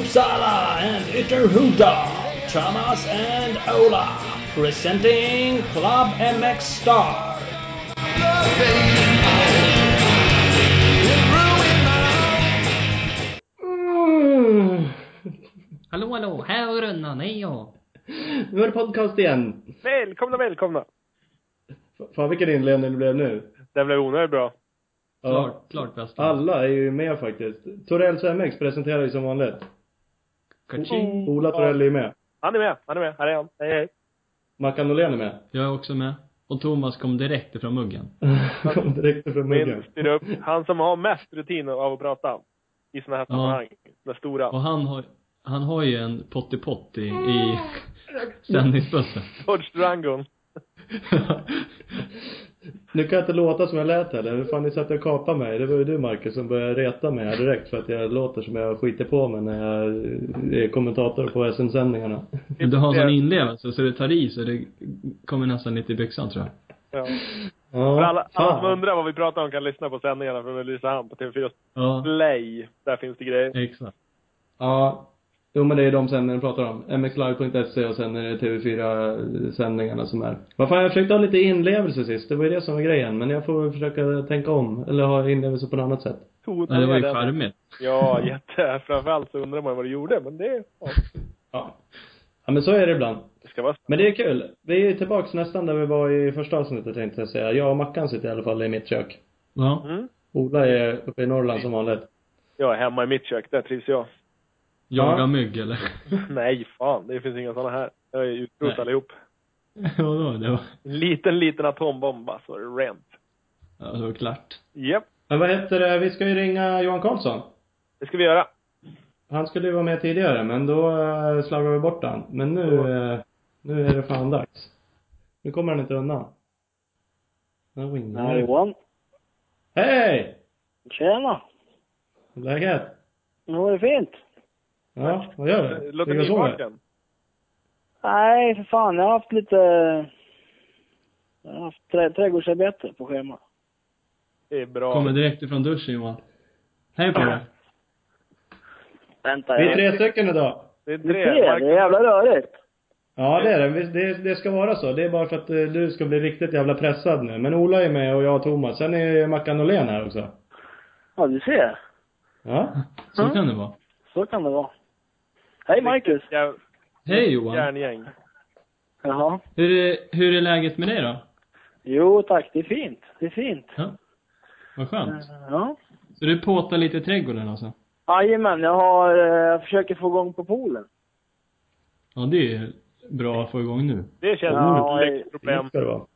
Uppsala and Ytterhuda, Thomas and Ola, presenting Club MX Star. Mm. Hallå hallå, här är Rönnan, hej ja. Nu är det podcast igen. Välkomna, välkomna. Fan vilken inledning det blev nu. Det blev onödigt bra. Klart, klart bäst. Alla är ju med faktiskt. Torells MX presenterar ju som vanligt. Kaching. Ola Torell är med. Han är med, han är med. Här är han. Hej, hej. Mackan Norlén är med. Jag är också med. Och Thomas kom direkt ifrån muggen. Kom direkt från muggen. Upp. Han som har mest rutin av att prata. I såna här Ja. sammanhang. De stora. Och han har, han har ju en pottipott i, i sändningsbussen. Dodge Durangon. Nu kan jag inte låta som jag lät heller. Hur fan ni satt och kapade mig. Det var ju du Marcus som började reta mig här direkt för att jag låter som jag skiter på mig när jag är kommentator på SM-sändningarna. Du har sån inlevelse så det tar i så det kommer nästan lite i byxan tror jag. Ja. Ja, För alla, alla som undrar vad vi pratar om kan lyssna på sändningarna från Ulricehamn på TV4 Ja, Play. Där finns det grejer. exakt. Ja. Jo men det är de sändningarna vi pratar om. mxlive.se och sen är det TV4 sändningarna som är. Vad fan jag försökte ha lite inlevelse sist. Det var ju det som var grejen. Men jag får försöka tänka om. Eller ha inlevelse på något annat sätt. Ja, det var ju charmigt. Ja, jätte. Framförallt så undrar man vad du gjorde. Men det, ja, Ja. Ja men så är det ibland. det ska vara Men det är kul. Vi är tillbaks nästan där vi var i första avsnittet tänkte jag säga. Jag och Mackan sitter i alla fall i mitt kök. Ja. Mm. Ola är uppe i Norrland som vanligt. Jag är hemma i mitt kök. Där trivs jag. Jaga Ja. mygg eller? Nej, fan. Det finns inga såna här. Jag är utrot Nej. allihop. Vadå? Det var, En liten, liten atombomb bara, så är det rent. ja, det var klart. Japp, Men vad heter det? Vi ska ju ringa Johan Karlsson. det ska vi göra. Han skulle ju vara med tidigare, men då uh, slarvade vi bort han. Men nu, eh, nu är det fan dags. Nu kommer han inte undan. Ringer. Ja, Johan. Hej! Tjena. Läget? Nu var det fint. Ja, vad gör du? Det Låter nyvaken. Nej, för fan. Jag har haft lite... Jag har haft trä, trädgårdsarbete på schema. Det är bra. Kommer direkt ifrån duschen Johan. Hej på dig. Vänta, Vi är tre stycken idag. Det är tre. det är jävla rörigt. Ja, det är det. Det. Det ska vara så. Det är bara för att eh, du ska bli riktigt jävla pressad nu. Men Ola är med och jag och Thomas. Sen är Mackan Norlén här också. Ja, du ser. Ja. Så Mm. kan det vara. Så kan det vara. Hej, Marcus. jä- Hej Johan. Järngäng. Jaha. Hur är, hur är läget med dig då? Jo, tack. Det är fint. Det är fint. Ja. Vad skönt. Ja. Så du påtar lite i trädgården alltså? Jajamän, jag har... eh, Jag försöker få igång på poolen. Ja, det är bra att få igång nu. Det känns Ja, som ett problem. Det ska det vara.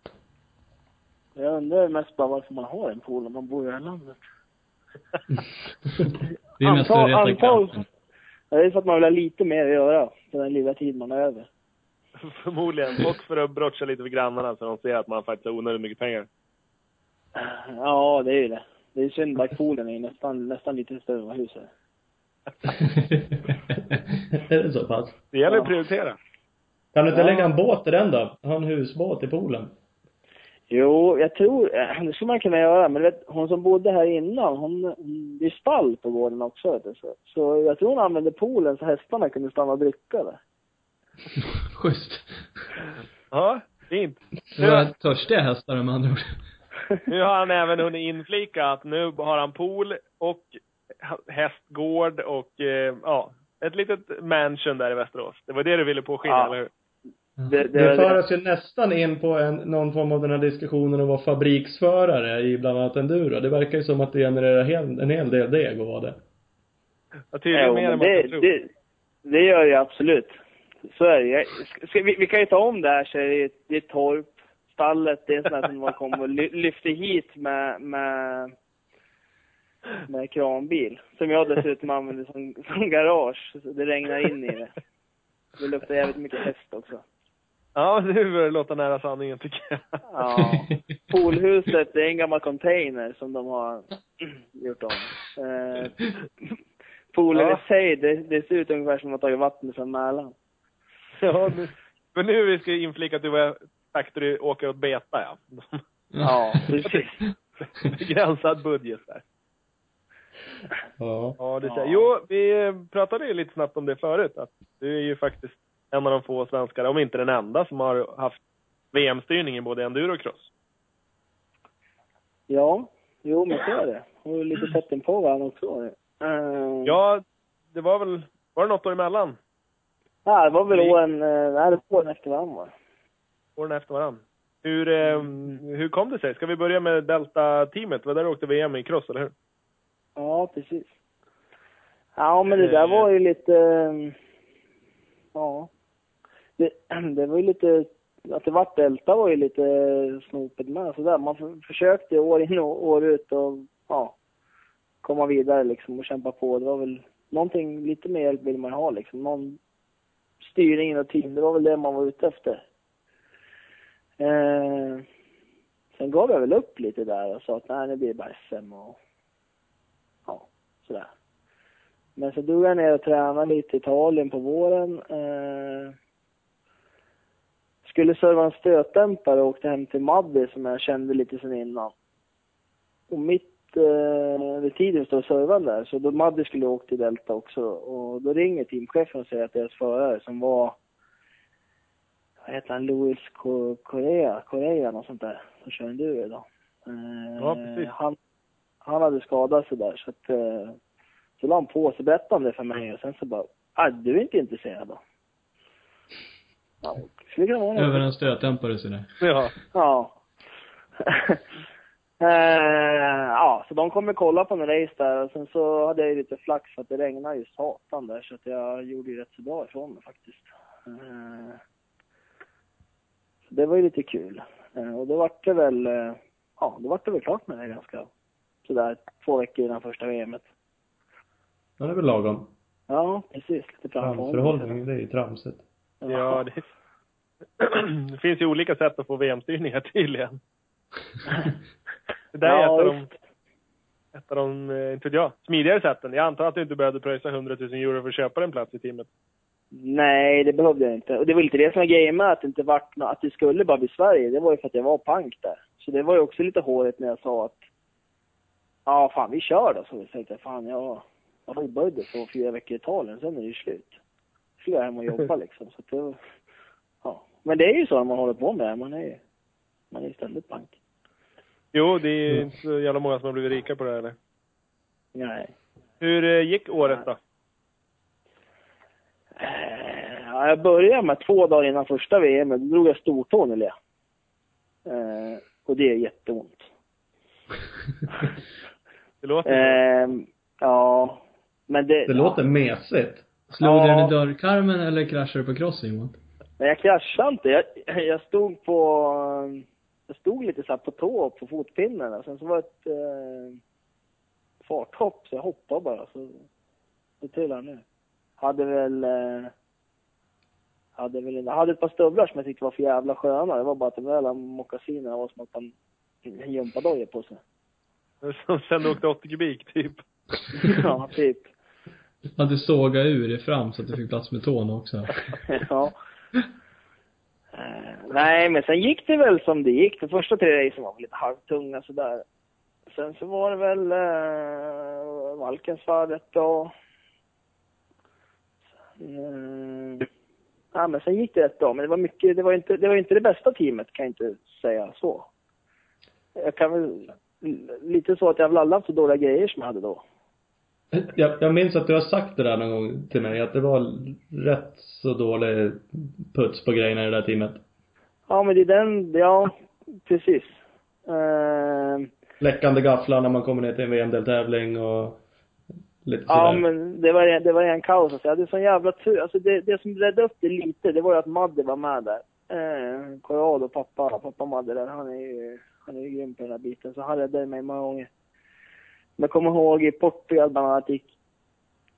Jag undrar mest bara varför man har en pool om man bor i det här landet. Det är mest för att reta antal. Ja, Det är för att man vill ha lite mer att göra på den lilla tid man har över. Förmodligen. Och för att brotcha lite för grannarna så de ser att man faktiskt har onödigt mycket pengar. Ja, det är ju det. Det är synd att poolen är nästan, nästan lite större än vad huset är. är det så pass? Det gäller Ja. att prioritera. Kan du inte Ja. lägga en båt i den då? Ha en husbåt i poolen? Jo, jag tror, eh, det skulle man kunna göra, men vet, hon som bodde här innan, hon, det är stall på gården också vet du, så, så jag tror hon använde poolen så hästarna kunde stanna och dricka där. Schysst. Ja, fint. Det var törstiga hästar med andra ord. Nu har han även hunnit inflika att nu har han pool och hästgård och eh, ja, ett litet mansion där i Västerås. Det var det du ville påskina, Ja. eller hur? Det, det, Det för oss ju nästan in på en, någon form av den här diskussionen om att vara fabriksförare i bland annat enduro. Det verkar ju som att det genererar hel, en hel del deg att vara det. Ja, tydligen mer än man det, kan tro. det, det gör det absolut. Så är det. Jag- Ska, ska, vi, vi kan ju ta om det här så är det, det är torp, stallet, det är sånt som man kommer och ly, lyfter hit med, med, med kranbil. Som jag dessutom använder som, som garage. Så det regnar in i det. Det luktar jävligt mycket häst också. Ja, nu börjar det låta nära sanningen tycker jag. Ja. Poolhuset, det är en gammal container som de har gjort om. Eh, poolen Ja. i sig, det, det ser ut ungefär som att man tagit vatten från Mälaren. Ja, nu, men nu vi ska inflika att du var factory åker åt beta, ja. Ja, precis. Begränsad budget där. Ja. Ja, det Ja. Jo, vi pratade ju lite snabbt om det förut. Att du är ju faktiskt en av de få svenskar, om inte den enda, som har haft VM-styrning i både enduro och cross. Ja, jo men så är det. Och lite tätt inpå varandra också. Uh, Ja, det var väl, var det något år emellan? Nej, det var väl åren, eh, nej det var åren efter varandra va? Åren efter varann. Hur, eh, hur kom det sig? Ska vi börja med Delta-teamet? Det var där du åkte VM i cross, eller hur? Ja, precis. Ja, men det där var ju lite... Ja. Det, det var ju lite... Att det vart Delta var ju lite snopet med sådär. Man för, försökte år in och år ut och ja, komma vidare liksom och kämpa på. Det var väl någonting, lite mer hjälp vill man ha liksom. Någon styrning i team. Det var väl det man var ute efter. Eh, sen gav jag väl upp lite där och sa att nej, nu blir det bara SM och ja, sådär. Men så drog jag ner och tränade lite i Italien på våren. Eh, skulle serva en stötdämpare och åkte hem till Maddi som jag kände lite sen innan. Och mitt eh, vid tiden står servaren där, så då Maddi skulle åka till Delta också. Och då ringer teamchefen och säger att deras förare som var, vad heter han, Louis Co- Correa, Correa något sånt där, som kör enduro idag. Eh, Ja, precis. Han, han hade skadat sig där så att eh, så la han på så berättade det för mig och sen så bara, du är inte intresserad då? Ja, vara något. Över en stötdämpare sådär. Ja. Ja. eh, ja, så de kommer kolla på en race där och sen så hade jag ju lite flax för att det regnade ju satan där så att jag gjorde ju rätt så bra ifrån mig faktiskt. Eh, så det var ju lite kul. Eh, och då vart det väl, eh, ja, då vart det väl klart med det ganska sådär två veckor innan första VMet. Ja, det är väl lagom. Ja, precis. Lite framförhållning. Framförhållning, det är ju tramsigt. Ja, det, det finns ju olika sätt att få VM-styrningar tydligen. Det där är Ja, ett av de, ett av de, eh, inte vet jag, smidigare sätten. Jag antar att du inte behövde pröjsa 100 000 euro för att köpa en plats i teamet. Nej, det behövde jag inte. Och det var lite det som var grejen med att det inte vart att det skulle bara bli Sverige. Det var ju för att jag var pank där. Så det var ju också lite håret när jag sa att ja, fan vi kör då. Så jag tänkte fan jag, jag budget för fyra veckor i Italien, sen är det ju slut. Skulle jag hem och jobba liksom. Så det. Men det är ju så när man håller på med det. Man är ju man är ständigt pank. Jo, det är inte så jävla många som har blivit rika på det här, eller? Nej. Hur eh, gick året då? Eh, Ja, jag började med två dagar innan första VM, då drog jag stortån i led. Eh, och det är jätteont. Det låter Eh, ja, men det... Det låter mesigt. Slog Ja. du den i dörrkarmen eller kraschade du på crossing? Johan? Men jag kraschade inte. Jag, jag stod på... Jag stod lite så här på tå på fotpinnen sen så var det ett eh, farthopp så jag hoppade bara så det trillade ner. Hade väl... Eh, hade väl jag hade ett par stövlar som jag tyckte var för jävla sköna. Det var bara att de där mockasinerna var som att man en gympadoja på sig. Som sen du åkte 80 kubik, typ. ja, typ. Ja, du sågade ur det fram så att du fick plats med tån också. ja. Eh, nej, men sen gick det väl som det gick. De första tre racen var väl lite halvtunga sådär. Sen så var det väl eh, Valkensvardet och... Eh, ja, men sen gick det rätt bra. Men det var mycket, det var inte det, var inte det bästa teamet kan jag inte säga så. Jag kan väl, lite så att jag har väl aldrig haft så dåliga grejer som jag hade då. Jag, jag minns att du har sagt det där någon gång till mig, att det var rätt så dålig puts på grejerna i det där teamet. Ja, men det är den, ja, precis. Eh, Läckande gafflar när man kommer ner till en VM-deltävling och lite Ja, sådär. men det var, det var en kaos. Alltså. Jag hade sån jävla tur. Alltså det, det som räddade upp det lite, det var ju att Madde var med där. Eh, Corrado, pappa, pappa Madde där, han är ju, han är ju grym på den här biten. Så han räddade mig många gånger. Men jag kommer ihåg i Portugal bland annat gick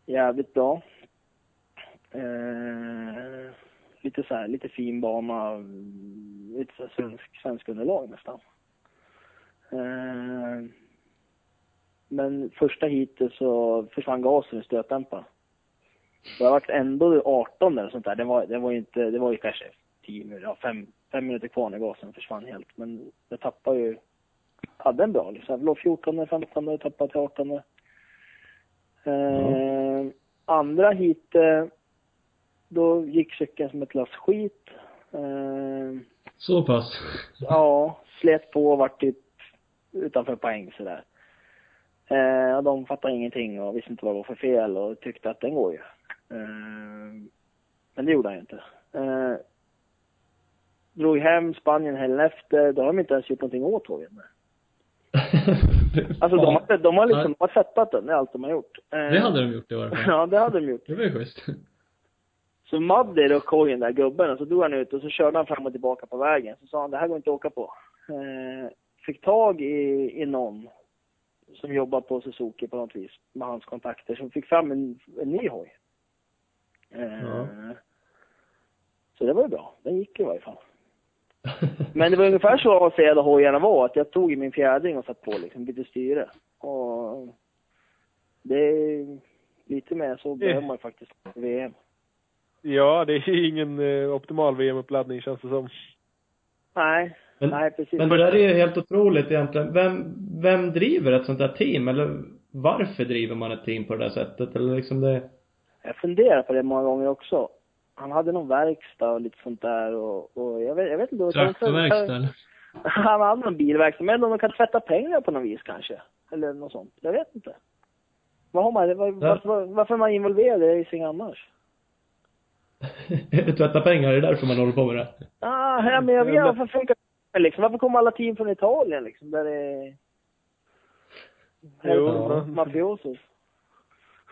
jävligt bra. Eh, lite så här, lite fin bana, lite så svensk, svensk underlag nästan. Eh, men första heatet så försvann gasen i stötdämparen. Så jag vart ändå 18 eller sånt där. Det var, det var ju inte, det var ju kanske 10 minuter, ja, fem, fem minuter kvar när gasen försvann helt. Men jag tappade ju, hade en bra liksom. Jag låg 14, 15 och tappade till 18. Eh, Andra hit, eh, då gick cykeln som ett lass skit. Eh, Så pass. ja, slet på och vart typ utanför poäng sådär. Eh, de fattade ingenting och visste inte vad det var för fel och tyckte att den går ju. Eh, men det gjorde han ju inte. Eh, drog hem Spanien helgen efter, då har de inte ens gjort någonting åt hojen. Alltså de har, de har liksom, de har tvättat den, det är allt de har gjort. Eh, Det hade de gjort i varje fall. Ja, det hade de gjort. Det var ju schysst. Så Madde då kojen där gubben, och så drog han ut och så körde han fram och tillbaka på vägen. Så sa han, det här går inte att åka på. Eh, fick tag i, i någon som jobbar på Suzuki på något vis, med hans kontakter, som fick fram en, en ny hoj. Eh, Ja. Så det var ju bra. Den gick i varje fall. Men det var ungefär så avancerade hojarna var, att jag tog i min fjädring och satt på liksom, bytte styre. Och det är lite mer så behöver man faktiskt VM. Ja, det är ju ingen eh, optimal VM-uppladdning känns det som. Nej, Men- nej precis. Men det där är ju helt otroligt egentligen. Vem, vem driver ett sånt där team? Eller varför driver man ett team på det där sättet? Eller liksom det... Jag funderar på det många gånger också. Han hade någon verkstad och lite sånt där och, och jag vet, jag vet inte. Traktorverkstad eller? Han hade någon bilverkstad, men de kan tvätta pengar på något vis kanske. Eller något sånt. Jag vet inte. Vad har man, var, varför, varför är man involverad i racing annars? Tvätta pengar, är det därför man håller på med det? Ah, ja, men jag vet varför funkar det liksom? Varför kommer alla team från Italien liksom? Där det är... Jo, Mafiosos.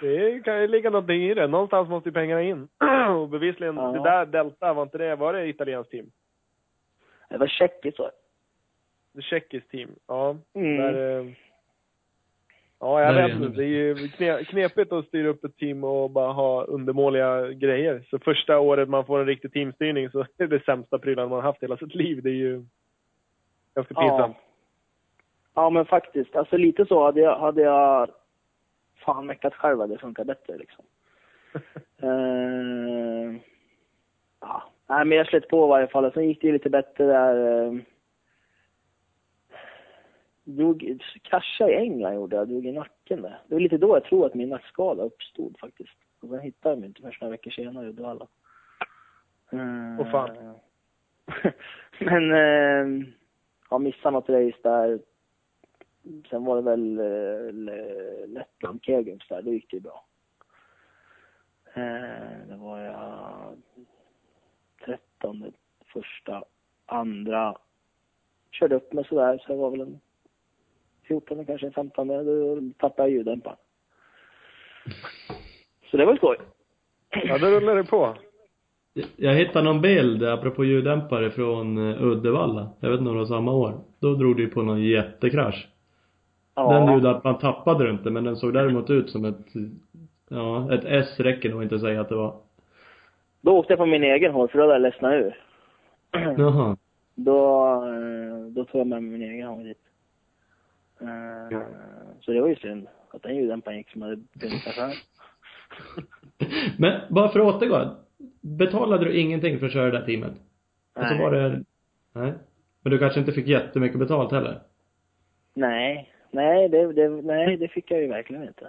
Det kan ju ligga någonting i det. Någonstans måste ju pengarna in. och bevisligen, Ja. det där Delta, var inte det, var det italienskt team? Det var tjeckiskt så. Det tjeckiskt team. Ja. Mm. Där, eh, ja, jag vet det. inte. Det är ju kne- knepigt att styra upp ett team och bara ha undermåliga grejer. Så första året man får en riktig teamstyrning så är det sämsta prylarna man har haft hela sitt liv. Det är ju ganska pinsamt. Ja. ja, men faktiskt. Alltså lite så hade jag, hade jag fan meckat själv hade det funkat bättre liksom. Eh, ja, nej men jag slet på i varje fall. Sen gick det ju lite bättre där. Uh, drog, kraschade i England gjorde jag, drog i nacken där. Det var lite då jag tror att min nackskada uppstod faktiskt. Och sen hittade de mig inte förrän några veckor senare i Uddevalla. Uh, Åh, fan. men, uh, ja, missade något race där. Sen var det väl uh, Lettland, Kegums där, då gick det ju bra. Eh, det var jag 13, första, andra. Körde upp mig sådär, så jag var väl en 14 kanske 15, då tappade jag ljuddämparen. Så det var skoj. Ja, då rullar det på. Jag hittade någon bild, apropå ljuddämpare, från eh, Uddevalla. Jag vet inte om det var samma år. Då drog du på någon jättekrasch. Den ljuddämparen tappade du inte, men den såg däremot ut som ett, ja, ett S räcker nog inte att säga att det var. Då åkte jag på min egen håll, för då hade jag ledsnat ur. Jaha. Då, eh, då tog jag med mig min egen håll dit. Eh, Så det var ju synd att den ljuddämparen gick som hade sig själv. Men bara för att återgå. Betalade du ingenting för att köra det där teamet? Och så Nej. var det, nej. Men du kanske inte fick jättemycket betalt heller? Nej, nej det, det, nej, det fick jag ju verkligen inte.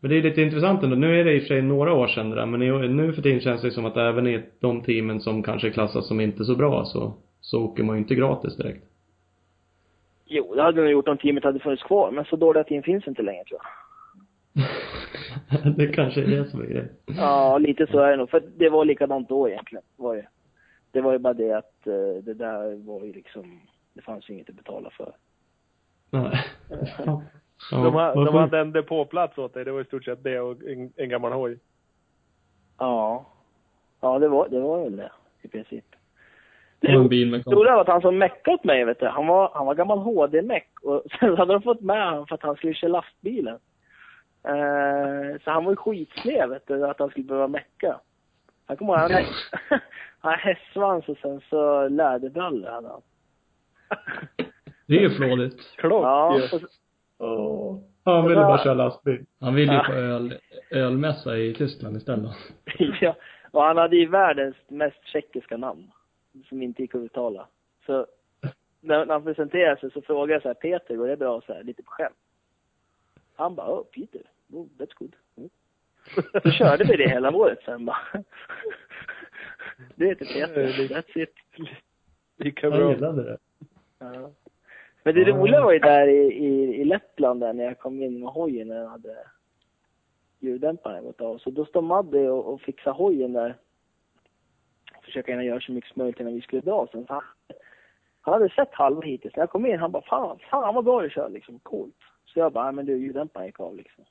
Men det är lite intressant ändå. Nu är det i och för sig några år sedan det där, men nu för tiden känns det som att även i de teamen som kanske klassas som inte så bra så, så åker man ju inte gratis direkt. Jo, det hade nog gjort om teamet hade funnits kvar, men så dåliga team finns inte längre tror jag. det kanske är det som är grejen. Ja, lite så är det nog. För det var likadant då egentligen. Var ju. Det var ju bara det att eh, det där var ju liksom, det fanns ju inget att betala för. Nej. Ja. De, ha, de hade en depåplats åt dig. Det var i stort sett det och en, en gammal hoj. Ja. Ja, det var, det var väl det i princip. Det roliga var att han som meckade åt mig, vet du, han var, han var gammal HD-meck och sen hade de fått med honom för att han skulle köra lastbilen. Eh, så han var ju skitslev, vet du, att han skulle behöva mecka. Han kommer ihåg, han, han hade hästsvans och sen så läderbrallor hade han. Det är ju flådigt. Klock Ja, ju. Åh. Han ville bara köra lastbil. Han vill ju på öl, ölmässa i Tyskland istället. ja, och han hade ju världens mest tjeckiska namn. Som inte gick att uttala. Så när, han presenterade sig så frågade jag så här, Peter, går det bra? Så här, lite på skämt. Han bara, åh, Peter. oh, that's good. Mm. Så körde vi det hela året sen bara. Det heter Peter, that's it. Lika bra. gillade det. Ja. Men det roliga var ju där i, i, i Lettland där när jag kom in med hojen när jag hade ljuddämparen gått av. Så då stod Madde och, och fixade hojen där. Försöka hinna göra så mycket som möjligt innan vi skulle dra. Sen så han, han hade sett halva hittills. När jag kom in han bara fan, fan vad bra du kör liksom. Coolt. Så jag bara, "Nej, men du ljuddämparen gick av liksom.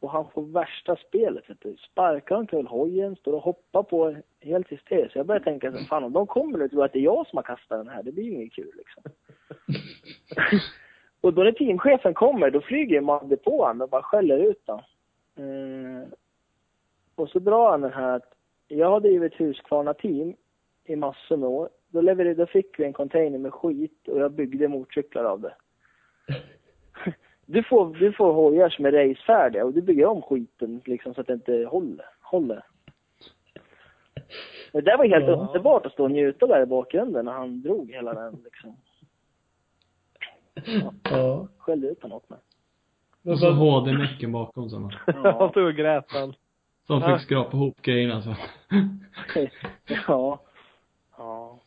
Och han får värsta spelet vet du. Sparkar omkull hojen, står och hoppar på helt hysteriskt. Så jag började tänka så, fan om de kommer nu tror att det är jag som har kastat den här. Det blir ju inget kul liksom. och då när teamchefen kommer, då flyger Madde på honom och bara skäller ut honom. Eh, och så drar han den här att jag har drivit Husqvarna team i massor med år. Då, levererade, då fick vi en container med skit och jag byggde motorcyklar av det. Du får, du får hojar som är racefärdiga och du bygger om skiten liksom så att det inte håller. håller. Det där var helt Ja. underbart att stå och njuta där i bakgrunden när han drog hela den liksom. Ja. Skällde ut honom åt mig. Och så vad, HD-mecken bakom så man. Han stod och grät han. Som Ja. fick skrapa ihop grejerna så. ja. Ja.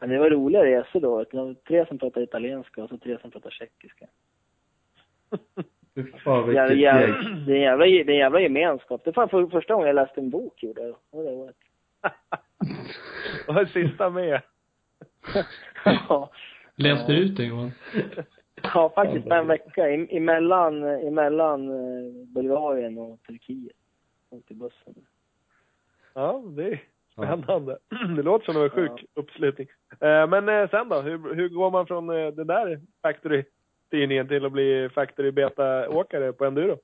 Men det var roliga resor då. Det var tre som pratade italienska och så tre som pratade tjeckiska. fy fan Det är, vilket jävla, gäng. det, är en jävla, det är en jävla gemenskap. Det var fan för, första gången jag läste en bok gjorde jag. Det var det året. Och sista med. ja. Läste du ut det Johan? ja, faktiskt en vecka. I- Emellan, emellan eh, Bulgarien och Turkiet. Och till bussen. Ja, det är spännande. Det låter som en sjuk uppslutning. Eh, Men eh, sen då? Hur, hur går man från den där factory-tidningen till att bli factory beta-åkare på enduro?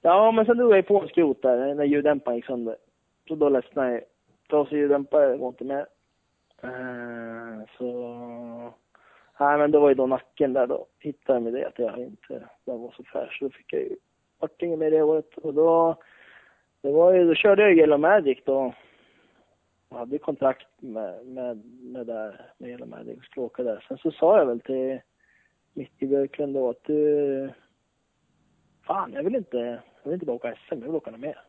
Ja, men sen drog jag på en skrot där när ljuddämparen gick sönder. Så då ledsnade jag. Trasig ljuddämpare går inte med. Så... Nej, men det var ju då nacken där då. Hittade jag med det att jag inte den var så fräsch. så Då fick jag ju vart inget med det året. Och då... Det var ju, då körde jag ju Yellow Magic då. Jag hade kontrakt med, med, med där, med Yellow Magic och skulle åka där. Sen så sa jag väl till Micke Björklund då att du... Fan, jag vill inte, jag vill inte bara åka SM, jag vill åka något mer.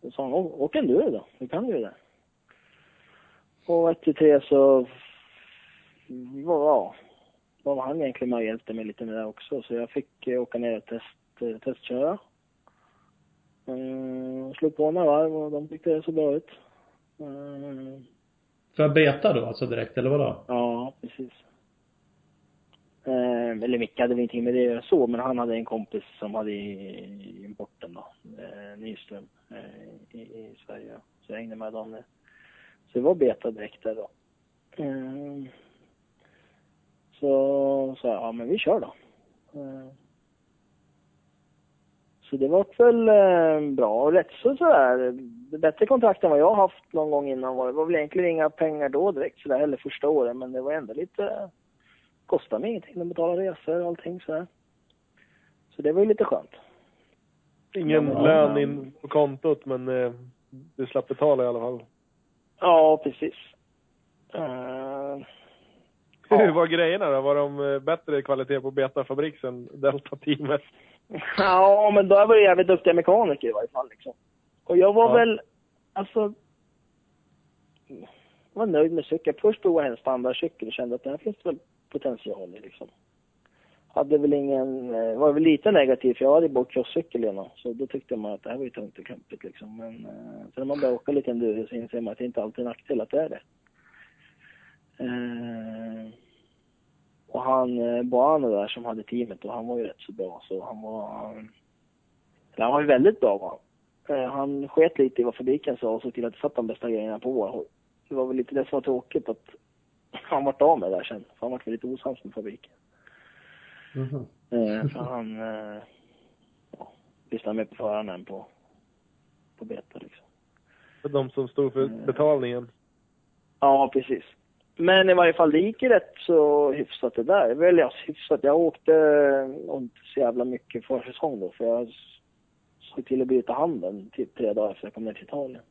Då sa han, åk en då, du kan ju det. Och ett till tre så, ja, var han egentligen med och hjälpte mig lite med det också. Så jag fick eh, åka ner och test, eh, testköra. Mm, slog på några varv och de tyckte det så bra ut. Mm, För beta då alltså direkt, eller vadå? Ja, precis. Eh, eller Micke hade väl ingenting med det göra så, men han hade en kompis som hade importen då, eh, Nyström, eh, i, i Sverige. Så jag hängde med dem. Så det var beta direkt där då. Så sa jag, ja men vi kör då. Eh, så det var väl eh, bra och rätt så sådär, bättre kontrakt än vad jag haft någon gång innan var det. var väl egentligen inga pengar då direkt sådär heller första året, men det var ändå lite, kostade mig ingenting. De betalade resor och allting sådär. Så det var ju lite skönt. Ingen Ja, lön men- in på kontot, men eh, du slapp betala i alla fall. Ja, precis. Hur var grejerna då? Var de eh, bättre kvalitet på Beta-fabriks än Delta-teamet? Ja, men då var det jävligt duktiga mekaniker i varje fall liksom. Och jag var Ja. väl, alltså, jag var nöjd med cykeln. Först provade jag en standardcykel och kände att den här finns väl potential i liksom. Hade väl ingen, eh, var väl lite negativ för jag hade bara crosscykel innan. Så då tyckte man att det här var ju tungt och klumpigt liksom. Men eh, sen när man börjar åka lite enduro så inser man att det inte alltid är nackdel att det är det. Eh, och han, eh, Boano där som hade teamet och han var ju rätt så bra så han var, eller han var ju väldigt bra han. Eh, Han sket lite i vad fabriken sa och såg till att det satt de bästa grejerna på vår hoj. Det var väl lite det som var tråkigt att han vart av med det där sen. För han vart väl lite osams med fabriken. Mhm. Eh, för han, eh, ja, lyssnade mer på förarna än på, på beta liksom. För de som stod för Mm. betalningen. Ja, precis. Men i varje fall, det gick ju rätt så hyfsat det där. Väl ja, hyfsat. Jag åkte eh, inte så jävla mycket försäsong då, för jag såg till att byta handen typ tre dagar efter jag kom ner till Italien.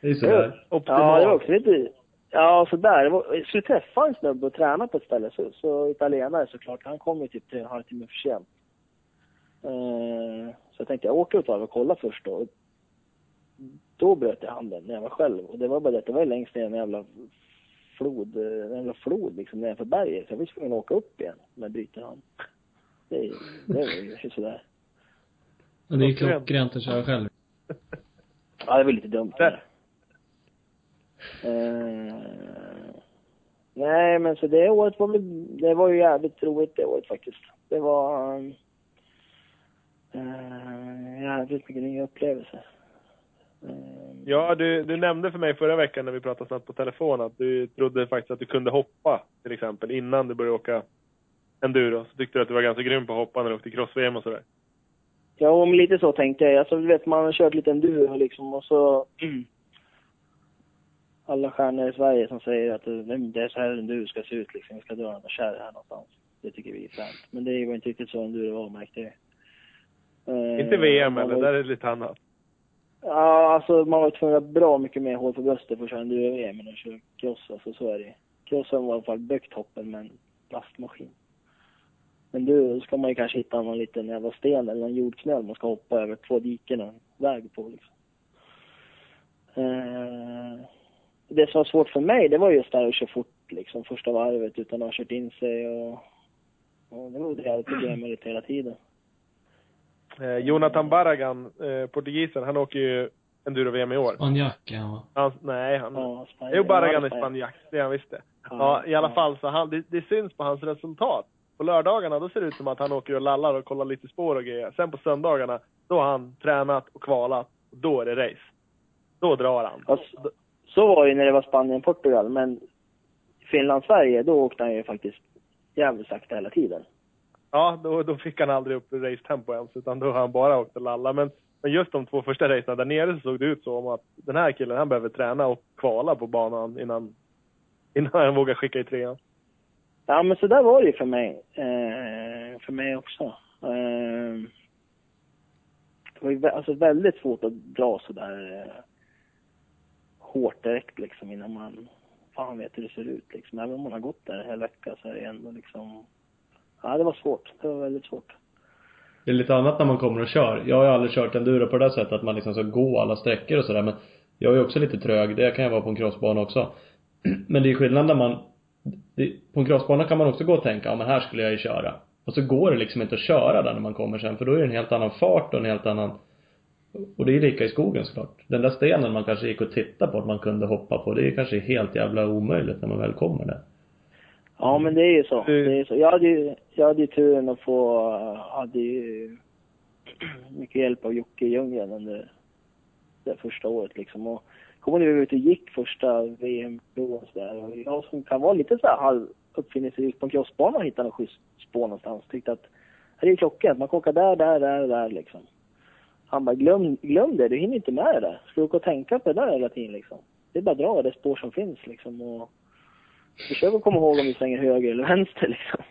Det är sådär. Optimalt. Ja, det var också lite, Ja, så där. Det var- Jag skulle träffa en snubbe och träna på ett ställe, så, så italienare såklart. Han kom ju typ till en halvtimme för sent. Eh, så jag tänkte jag åker varv och kollar först då. Då bröt jag handen när jag var själv. Och det var bara det att det var längst ner i en jävla flod, en jävla flod liksom nedanför berget. Så jag var tvungen att åka upp igen med bryten hand. Det, det var ju sådär. Men det är klockrent att köra själv. Ja, det var lite dumt. Där. Eh, nej, men så det året var väl, det var ju jävligt roligt det året faktiskt. Det var um, eh, jävligt mycket nya upplevelser. Eh, Ja, du, du nämnde för mig förra veckan när vi pratade snabbt på telefon att du trodde faktiskt att du kunde hoppa till exempel innan du började åka enduro. Så tyckte du att du var ganska grym på att hoppa när du åkte cross-VM och sådär. Ja, men lite så tänkte jag. Alltså, du vet, man har kört lite enduro liksom och så... Alla stjärnor i Sverige som säger att "Nej, men det är så här enduro ska se ut liksom. Vi ska dra några kärr här någonstans. Det tycker vi är fränt. Men det var inte riktigt så enduro var märkte jag. Eh, Inte VM eller? Där är det lite annat. Ja, alltså man var tvungen att ha bra mycket mer hål på bröstet för att köra enduro-VM än att köra cross. Alltså så är det Crossen var i alla fall bökt hoppen med en plastmaskin. Men du, ska man ju kanske hitta någon liten jävla sten eller någon jordknöl man ska hoppa över två diken och en väg på liksom. Eh, det som var svårt för mig, det var just det här att köra fort liksom första varvet utan att ha kört in sig och, och det var det jag hade problem med lite hela tiden. Eh, Jonathan Barragan, eh, portugisen, han åker ju enduro-VM i år. Spanjack va? Han, nej, han... Ja, Spanien. Jo, Barragan Ja, är spanjack, det är han visst det. Ja, i alla fall så han, det, det syns på hans resultat. På lördagarna då ser det ut som att han åker och lallar och kollar lite spår och grejer. Sen på söndagarna, då har han tränat och kvalat. Och då är det race. Då drar han. Ja, så, så var det ju när det var Spanien-Portugal, men Finland-Sverige, då åkte han ju faktiskt jävligt sakta hela tiden. Ja, då, då fick han aldrig upp racetempo ens, utan då har han bara åkt och lalla. Men, men just de två första racen där nere så såg det ut som att den här killen, han behöver träna och kvala på banan innan, innan han vågar skicka i trean. Ja, men så där var det ju för mig. Eh, för mig också. Eh, det var ju vä- alltså väldigt svårt att dra så där eh, hårt direkt liksom innan man fan vet hur det ser ut liksom. Även om man har gått där en hel vecka så är det ändå liksom, ja det var svårt. Det var väldigt svårt. Det är lite annat när man kommer och kör. Jag har ju aldrig kört enduro på det där sättet att man liksom ska gå alla sträckor och sådär men jag är också lite trög. Det kan jag vara på en crossbana också. Men det är skillnad när man på en crossbana kan man också gå och tänka, ja men här skulle jag ju köra. Och så går det liksom inte att köra där när man kommer sen för då är det en helt annan fart och en helt annan och det är lika i skogen såklart. Den där stenen man kanske gick och tittade på att man kunde hoppa på, det är kanske helt jävla omöjligt när man väl kommer där. Ja, men det är ju så. Det är så. Jag hade ju, jag hade ju turen att få, hade ju mycket hjälp av Jocke i djungeln under det första året liksom. Och kommer när vi var ute och gick första VM-proven där. Och jag som kan vara lite så här halv uppfinningsrik på en crossbana och hitta någon schysst spår någonstans. Tyckte att det är klockrent. Man kan åka där, där, där, där liksom. Han bara, glöm, glöm det. Du hinner inte med det där. Ska du åka och tänka på det där hela tiden liksom? Det är bara att dra det spår som finns liksom. Och Försök att komma ihåg om du svänger höger eller vänster liksom.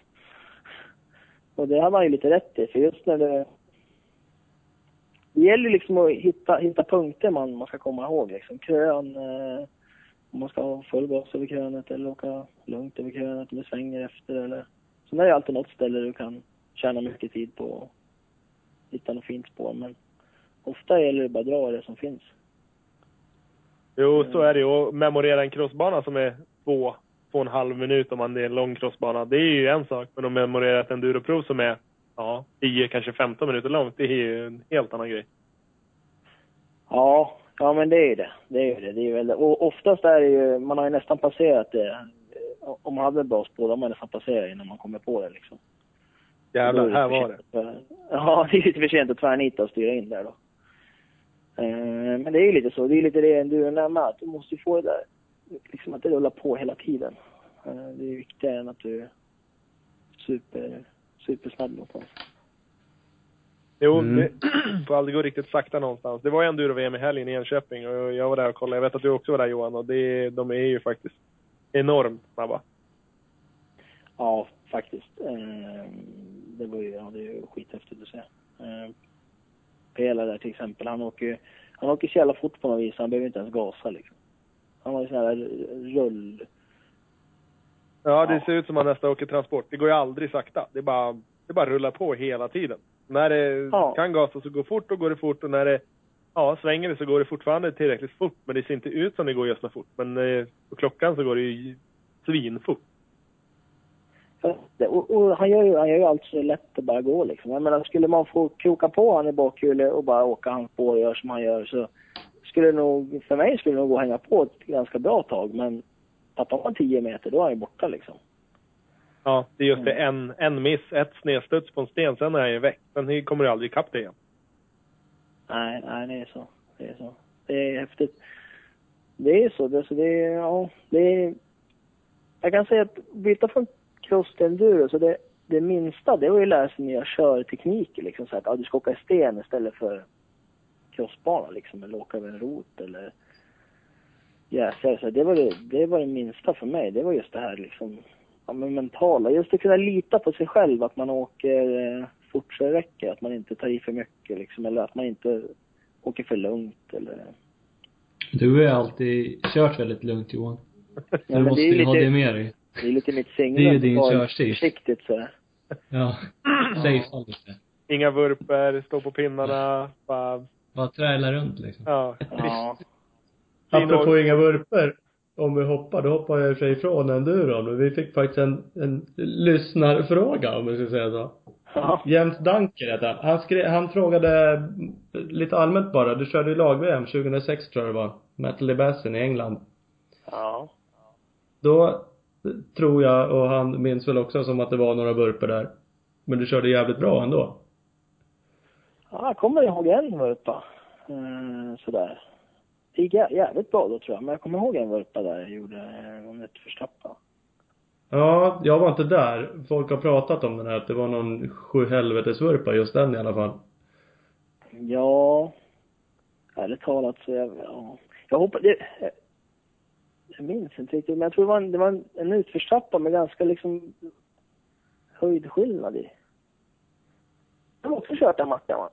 Och det har man ju lite rätt i, för just när det... Det gäller liksom att hitta, hitta punkter man, man ska komma ihåg liksom. Krön, eh, om man ska ha full gas över krönet eller åka lugnt över krönet om det svänger efter eller... Sen är det alltid något ställe du kan tjäna mycket tid på att hitta något fint spår, men ofta gäller det bara att dra det som finns. Jo, så är det ju. Och memorera en crossbana som är två, två och en halv minut om man är en lång crossbana, det är ju en sak. Men att memorera ett enduroprov som är, ja, 10, kanske 15 minuter långt, det är ju en helt annan grej. Ja, ja men det är ju det. Det är ju det. det är väldigt, och oftast är det ju, man har ju nästan passerat det. Om man hade ett bra spår, då har man nästan passerat innan man kommer på det liksom. Jävlar, det här var det. Ja, det är lite för sent att tvärnita och styra in där då. Eh, Men det är ju lite så, det är lite det du är med att du måste ju få det där, liksom att det rullar på hela tiden. Eh, Det är viktigare än att du är super, supersnabb någonstans. Jo, Mm. det får aldrig gå riktigt sakta någonstans. Det var ju enduro-VM i helgen i Enköping och jag var där och kollade. Jag vet att du också var där Johan och det, de är ju faktiskt enormt snabba. Ja, faktiskt. Eh, Det var ju, ja, det är ju skithäftigt att se. Eh, Pela där till exempel, han åker ju, han åker så jävla fort på något vis, han behöver inte ens gasa liksom. Han har ju sån här rull... Ja, det ser ut som att han nästan åker transport. Det går ju aldrig sakta. Det bara, det bara rullar på hela tiden. När det Ja. kan gasa så går det fort, då går det fort. Och när det ja, svänger det så går det fortfarande tillräckligt fort. Men det ser inte ut som det går just så fort. Men eh, på klockan så går det ju svinfort. Och, och han, gör ju, han gör ju allt så lätt att bara gå liksom. Jag menar, skulle man få kroka på han i bakhjulet och bara åka hans spår och göra som han gör så skulle nog, för mig skulle det nog gå att hänga på ett ganska bra tag. Men tappar man 10 meter då är han ju borta liksom. Ja, det är just det. En, en miss, ett snedstuds på en sten, sen är han ju väck. Sen kommer du aldrig ikapp det igen. Nej, nej, det är så. Det är så. Det är häftigt. Det är så. Det, så det är, ja, det är... Jag kan säga att byta från cross till enduro, så det, det minsta, det var ju lära sig nya körtekniker liksom. Så att ja, du ska åka i sten istället för crossbana liksom, eller åka över en rot eller jäsar. Så det var det, det var det minsta för mig. Det var just det här liksom, ja men mentala. Just att kunna lita på sig själv, att man åker eh, fort så det räcker. Att man inte tar i för mycket liksom, eller att man inte åker för lugnt eller... Du har ju alltid kört väldigt lugnt Johan. Ja, du måste ju ju ha lite- det med dig. Det är lite mitt signum. Det är ju din körstil. Försiktigt sådär. Ja. Safea lite. Inga vurper, stå på pinnarna, bara, Bara träla runt liksom. ja. Ja. Apropå inga vurper. Om vi hoppar, då hoppar jag i och för sig ifrån enduron. Men vi fick faktiskt en, en lyssnarfråga om vi ska säga så. Ja. Jens Danker heter han. Han, skrev, han frågade lite allmänt bara. Du körde ju lag-VM 2006 tror jag det var. Metal Basin i England. Ja. Då tror jag, och han minns väl också som att det var några burper där. Men du körde jävligt bra ändå. Ja, jag kommer ihåg en vurpa. Eh, sådär. Det gick jä- jävligt bra då tror jag. Men jag kommer ihåg en vurpa där jag gjorde eh, någon utförstappa. Ja, jag var inte där. Folk har pratat om den här, att det var någon sjuhelvetesvurpa, just den i alla fall. Ja. Ärligt talat så jag, ja. Jag hoppas, det, jag, jag minns inte riktigt. Men jag tror det var en, det var en, en utförstrappa med ganska liksom höjdskillnad i. Jag har också kört den Martin va?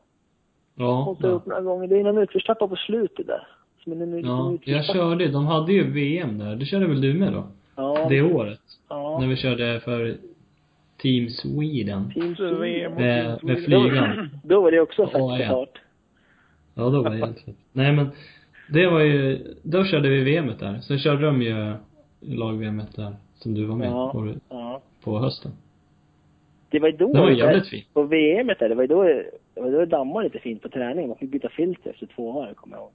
Ja. Upp Ja, några gånger. Det är någon utförstrappa på slutet där. Som är en, en ja jag körde, de hade ju VM där. Det körde väl du med då? Ja. Det året. ja. När vi körde för Team Sweden. Team Sweden. och Med, Team med Sweden. flygan. Då var det också Ja, fett ja. betalt. Ja, då var det helt fett. Nej men, det var ju, då körde vi VMet där. Sen körde de ju lag-VMet där, som du var med Ja. på, Ja. på hösten. Det var ju då, Det var jävligt fint. på VMet där, det var ju då, det var då det dammade lite fint på träningen. Man fick byta filter efter två år, kommer jag ihåg.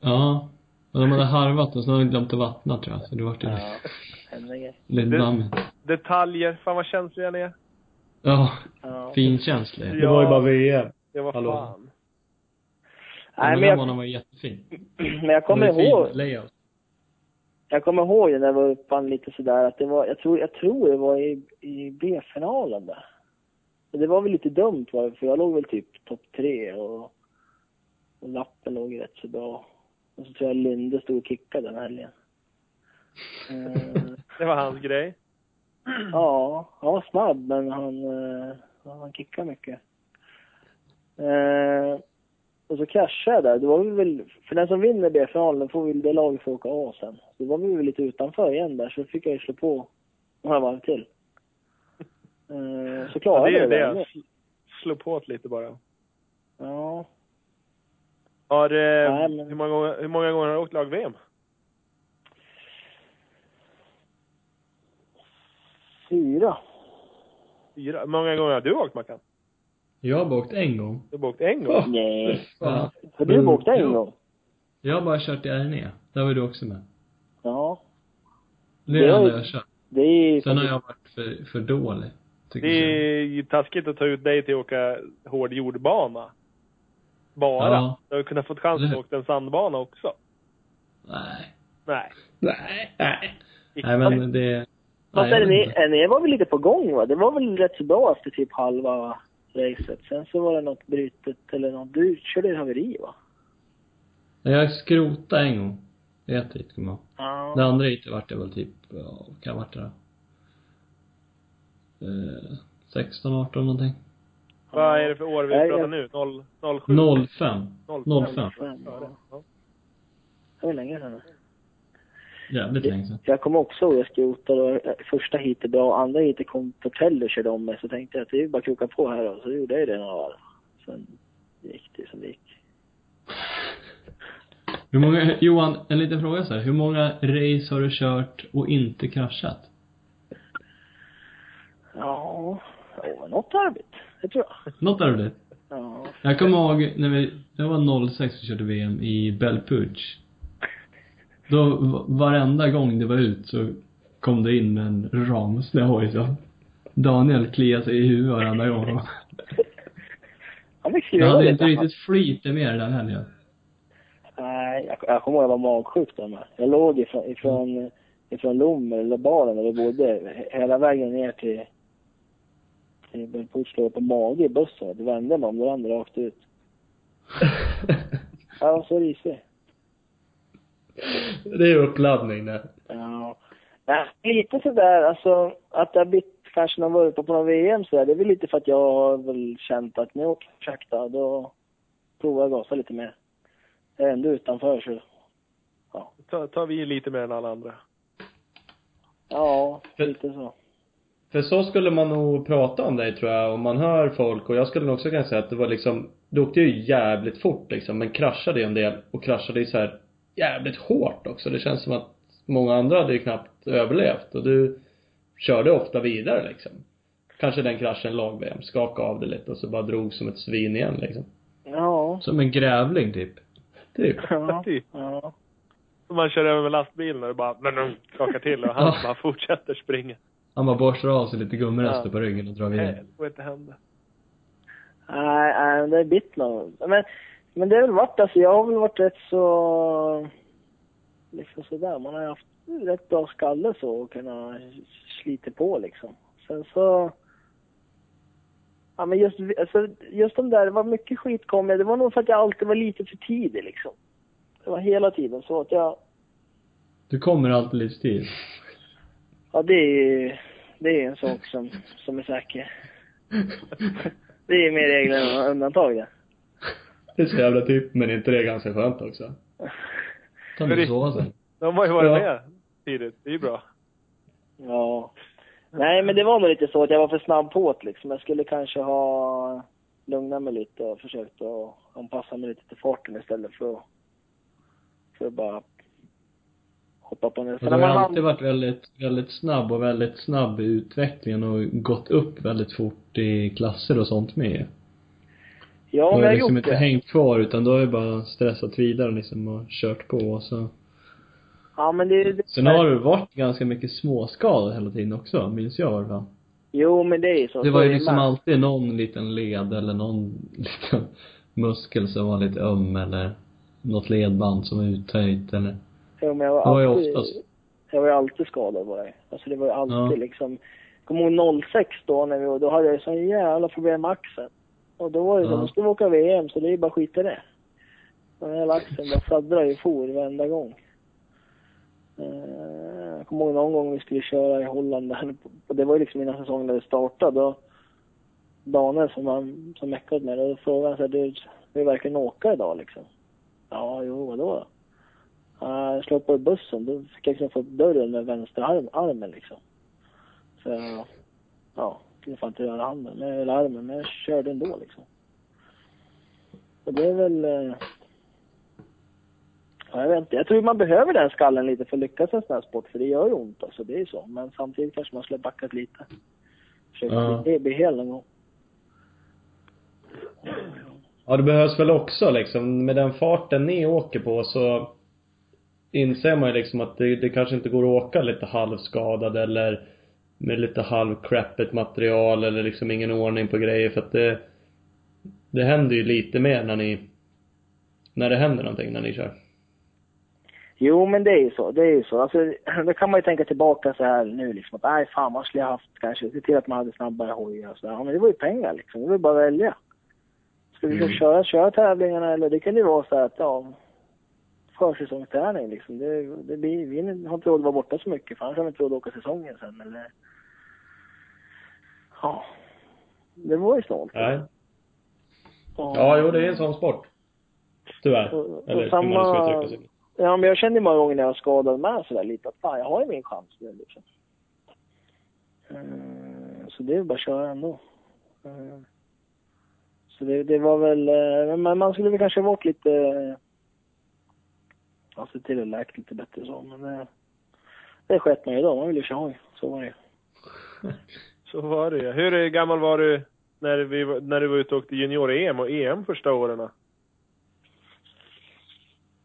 Ja. Och de hade harvat och så hade de glömt att vattna tror jag. Så det vart ju Ja, lite dammigt. Detaljer, fan vad känsliga ni är. Ja, Ja. finkänslig. Det var ju bara VM. Det var Hallå. fan. Nej, den men banan jag, var jättefin. men jag kommer ihåg, layout. jag kommer ihåg när jag var uppe lite sådär att det var, jag tror, jag tror det var i, i B-finalen där. Och det var väl lite dumt var det, för jag låg väl typ topp tre och, och lappen låg rätt så bra. Och så tror jag Linde stod och kickade den helgen. Eh, Det var hans grej. Ja, han var snabb men han, eh, han kickade mycket. Eh, och så kraschade jag där. Det var vi väl, för den som vinner B-finalen får väl det laget få åka A sen. Så då var vi väl lite utanför igen där, så då fick jag ju slå på några varv till. Eh, så Ja, klarade det är det. det. Sl- Slå på lite bara. Ja, Har, eh, Nej, men- hur, många, gånger- hur många gånger har du åkt lag-VM? fyra. Fyra. Hur många gånger har du åkt Mackan? Jag har bara åkt en gång. Du har åkt en gång? Nej. Ja. Har du åkt en gång? Jag har bara kört i RNE. Där var du också med. Ja. Det är Det enda jag har kört. Det är Sen har jag varit för, för dålig. Tycker Det är ju taskigt att ta ut dig till att åka hård jordbana. Bara. Ja. Du har ju kunnat fått chans Eller att åka en sandbana också. Nej. Nej. Nej, nej. Nej men det... Fast vet NE, inte. NE var väl lite på gång va? Det var väl rätt så bra efter typ halva racet. Sen så var det något brytet eller något. Du körde ett haveri va? Jag skrotade en gång. Ett hit kommer jag ihåg. Ja. Det andra hitet vart det väl typ, ja, kan ha varit det då? Eh, 16, 18 någonting. Vad är det för år vi Nej, pratar jag- nu? 0, 07? 05. 05. Fem, Ja, det- var länge sedan. Jävligt länge sedan. Jag kommer också ihåg jag skrotade och första heatet bra, andra heatet kom Tortello och körde om mig så tänkte jag att det är ju bara att kroka på här och så gjorde jag det några varv. Sen gick det som det gick. Hur många, Johan, en liten fråga så här. Hur många race har du kört och inte kraschat? Ja, ja något arbete. Det tror jag. Något blivit? Ja. Jag kommer ihåg när vi, det var 06 vi körde VM i Belpuch. Då, va- varenda gång det var ut så kom det in en ramsnö hoj så. Daniel kliade sig i huvudet varenda gång. Han skruva hade inte riktigt flyt med den helgen. Nej, jag, jag kommer ihåg jag var magsjuk då med. Jag låg ifrån, ifrån, ifrån Lommer, eller baren där vi bodde, he- hela vägen ner till till Belpuch låg på mage i bussen. Det vände mig om, det rann rakt ut. Var så risig. Det är uppladdning det. Ja. Nej, lite sådär, alltså att det har blivit kanske någon vurpa på någon VM sådär, det är väl lite för att jag har väl känt att nu åker jag sakta, då provar jag gasa lite mer. Jag är ändå utanför så, Ta, tar vi lite mer än alla andra. ja, lite så. För så skulle man nog prata om dig tror jag, om man hör folk och jag skulle nog också kunna säga att det var liksom, du åkte ju jävligt fort liksom, men kraschade en del och kraschade ju så här jävligt hårt också. Det känns som att många andra hade ju knappt överlevt och du körde ofta vidare liksom. Kanske den kraschen lag-VM, skakade av det lite och så bara drog som ett svin igen liksom. Ja. Som en grävling typ. Typ. Ja. Typ. ja. Om man kör över med lastbilen och det bara skakar till och han bara fortsätter springa. Han bara borstar av sig lite gummirester Ja. på ryggen och drar vidare. Helvete hände. Nej, nej, det är nog. Men, men det har väl varit, alltså jag har väl varit rätt så, liksom sådär, man har ju haft rätt bra skalle så och kunna slita på liksom. Sen så, ja men just, alltså, just de där, det var mycket skit kom jag, det var nog för att jag alltid var lite för tidig liksom. Det var hela tiden så att jag, Du kommer alltid livstid. Ja det är det är en sak som, som är säker. Det är mer regler än undantag det. Det är så jävla typ, men är inte det ganska skönt också? Kan du det- sova sen? De har ju varit Ja. med tidigt. Det är ju bra. Ja. Nej, men det var nog lite så att jag var för snabb på det liksom. Jag skulle kanske ha lugnat mig lite och försökt att anpassa mig lite till farten istället för att, för att bara hoppa på. Och du har ju alltid varit väldigt, väldigt snabb och väldigt snabb i utvecklingen och gått upp väldigt fort i klasser och sånt med. Ja, men jag har liksom gjort inte det. hängt kvar utan du har ju bara stressat vidare liksom och kört på och så. Ja, men det, det Sen har du varit ganska mycket småskadad hela tiden också, minns jag i alla fall. Jo, men det är ju så. Det var ju liksom med. alltid någon liten led eller någon liten muskel som var lite öm eller något ledband som var uttöjt eller Jo, men jag var Det ju alltid, oftast. jag var ju alltid skadad var jag. Alltså det var ju alltid Ja. liksom, jag kommer ihåg 06 då när vi, då hade jag så jävla problem med axeln. Och då var det så, Ja. då skulle vi åka VM så det är ju bara skit i det. Och den hela axeln bara fladdrade i for varenda gång. Eh, Jag kommer ihåg någon gång vi skulle köra i Holland där, och det var ju liksom innan säsongen hade startat. Då Daniel som, han, som meckade åt mig, då frågade han så här, du, vill du verkligen åka idag liksom? Ja, jo, vadå då? Uh, jag slog på bussen, då fick jag liksom få upp dörren med vänster arm, armen liksom. Så jag, ja, kunde fan inte röra handen, eller armen, men jag körde ändå liksom. Och det är väl, eh, ja, jag vet inte, jag tror man behöver den skallen lite för att lyckas i en sån här sport, för det gör ju ont alltså, det är ju så. Men samtidigt kanske man skulle ha backat lite. Försökt Ja. bli, bli hel någon gång. Ja, det behövs väl också liksom, med den farten ni åker på så inser man ju liksom att det, det kanske inte går att åka lite halvskadad eller med lite halvcrappigt material eller liksom ingen ordning på grejer för att det det händer ju lite mer när ni när det händer någonting när ni kör. Jo, men det är ju så. Det är ju så. Alltså, då kan man ju tänka tillbaka så här nu liksom att nej fan man skulle ha haft kanske, se till att man hade snabbare hojar och så där. Ja, men det var ju pengar liksom. Det var ju bara att välja. Ska vi Mm. köra, köra tävlingarna eller det kan ju vara så här att ja, försäsongsträning liksom. Det, det blir, vi har inte råd att vara borta så mycket för annars har vi inte råd att åka säsongen sen eller Ja. Det var ju snålt. Nej. Och- Ja, jo det är en sån sport. Tyvärr. Och- och Eller hur man samma- ska uttrycka sig. Ja, men jag kände många gånger när jag var skadad med sådär lite att fan, jag har ju min chans nu liksom. Eh, Så det är bara att köra ändå. Eh, Så det, det var väl, eh, men man skulle väl kanske varit lite, ja, se till att läkt lite bättre så, men det, det sket man då. Man ville ju köra hoj. Så var det ju. Så var det ju. Hur gammal var du när, vi, när du var ute och åkte junior-EM och EM första åren?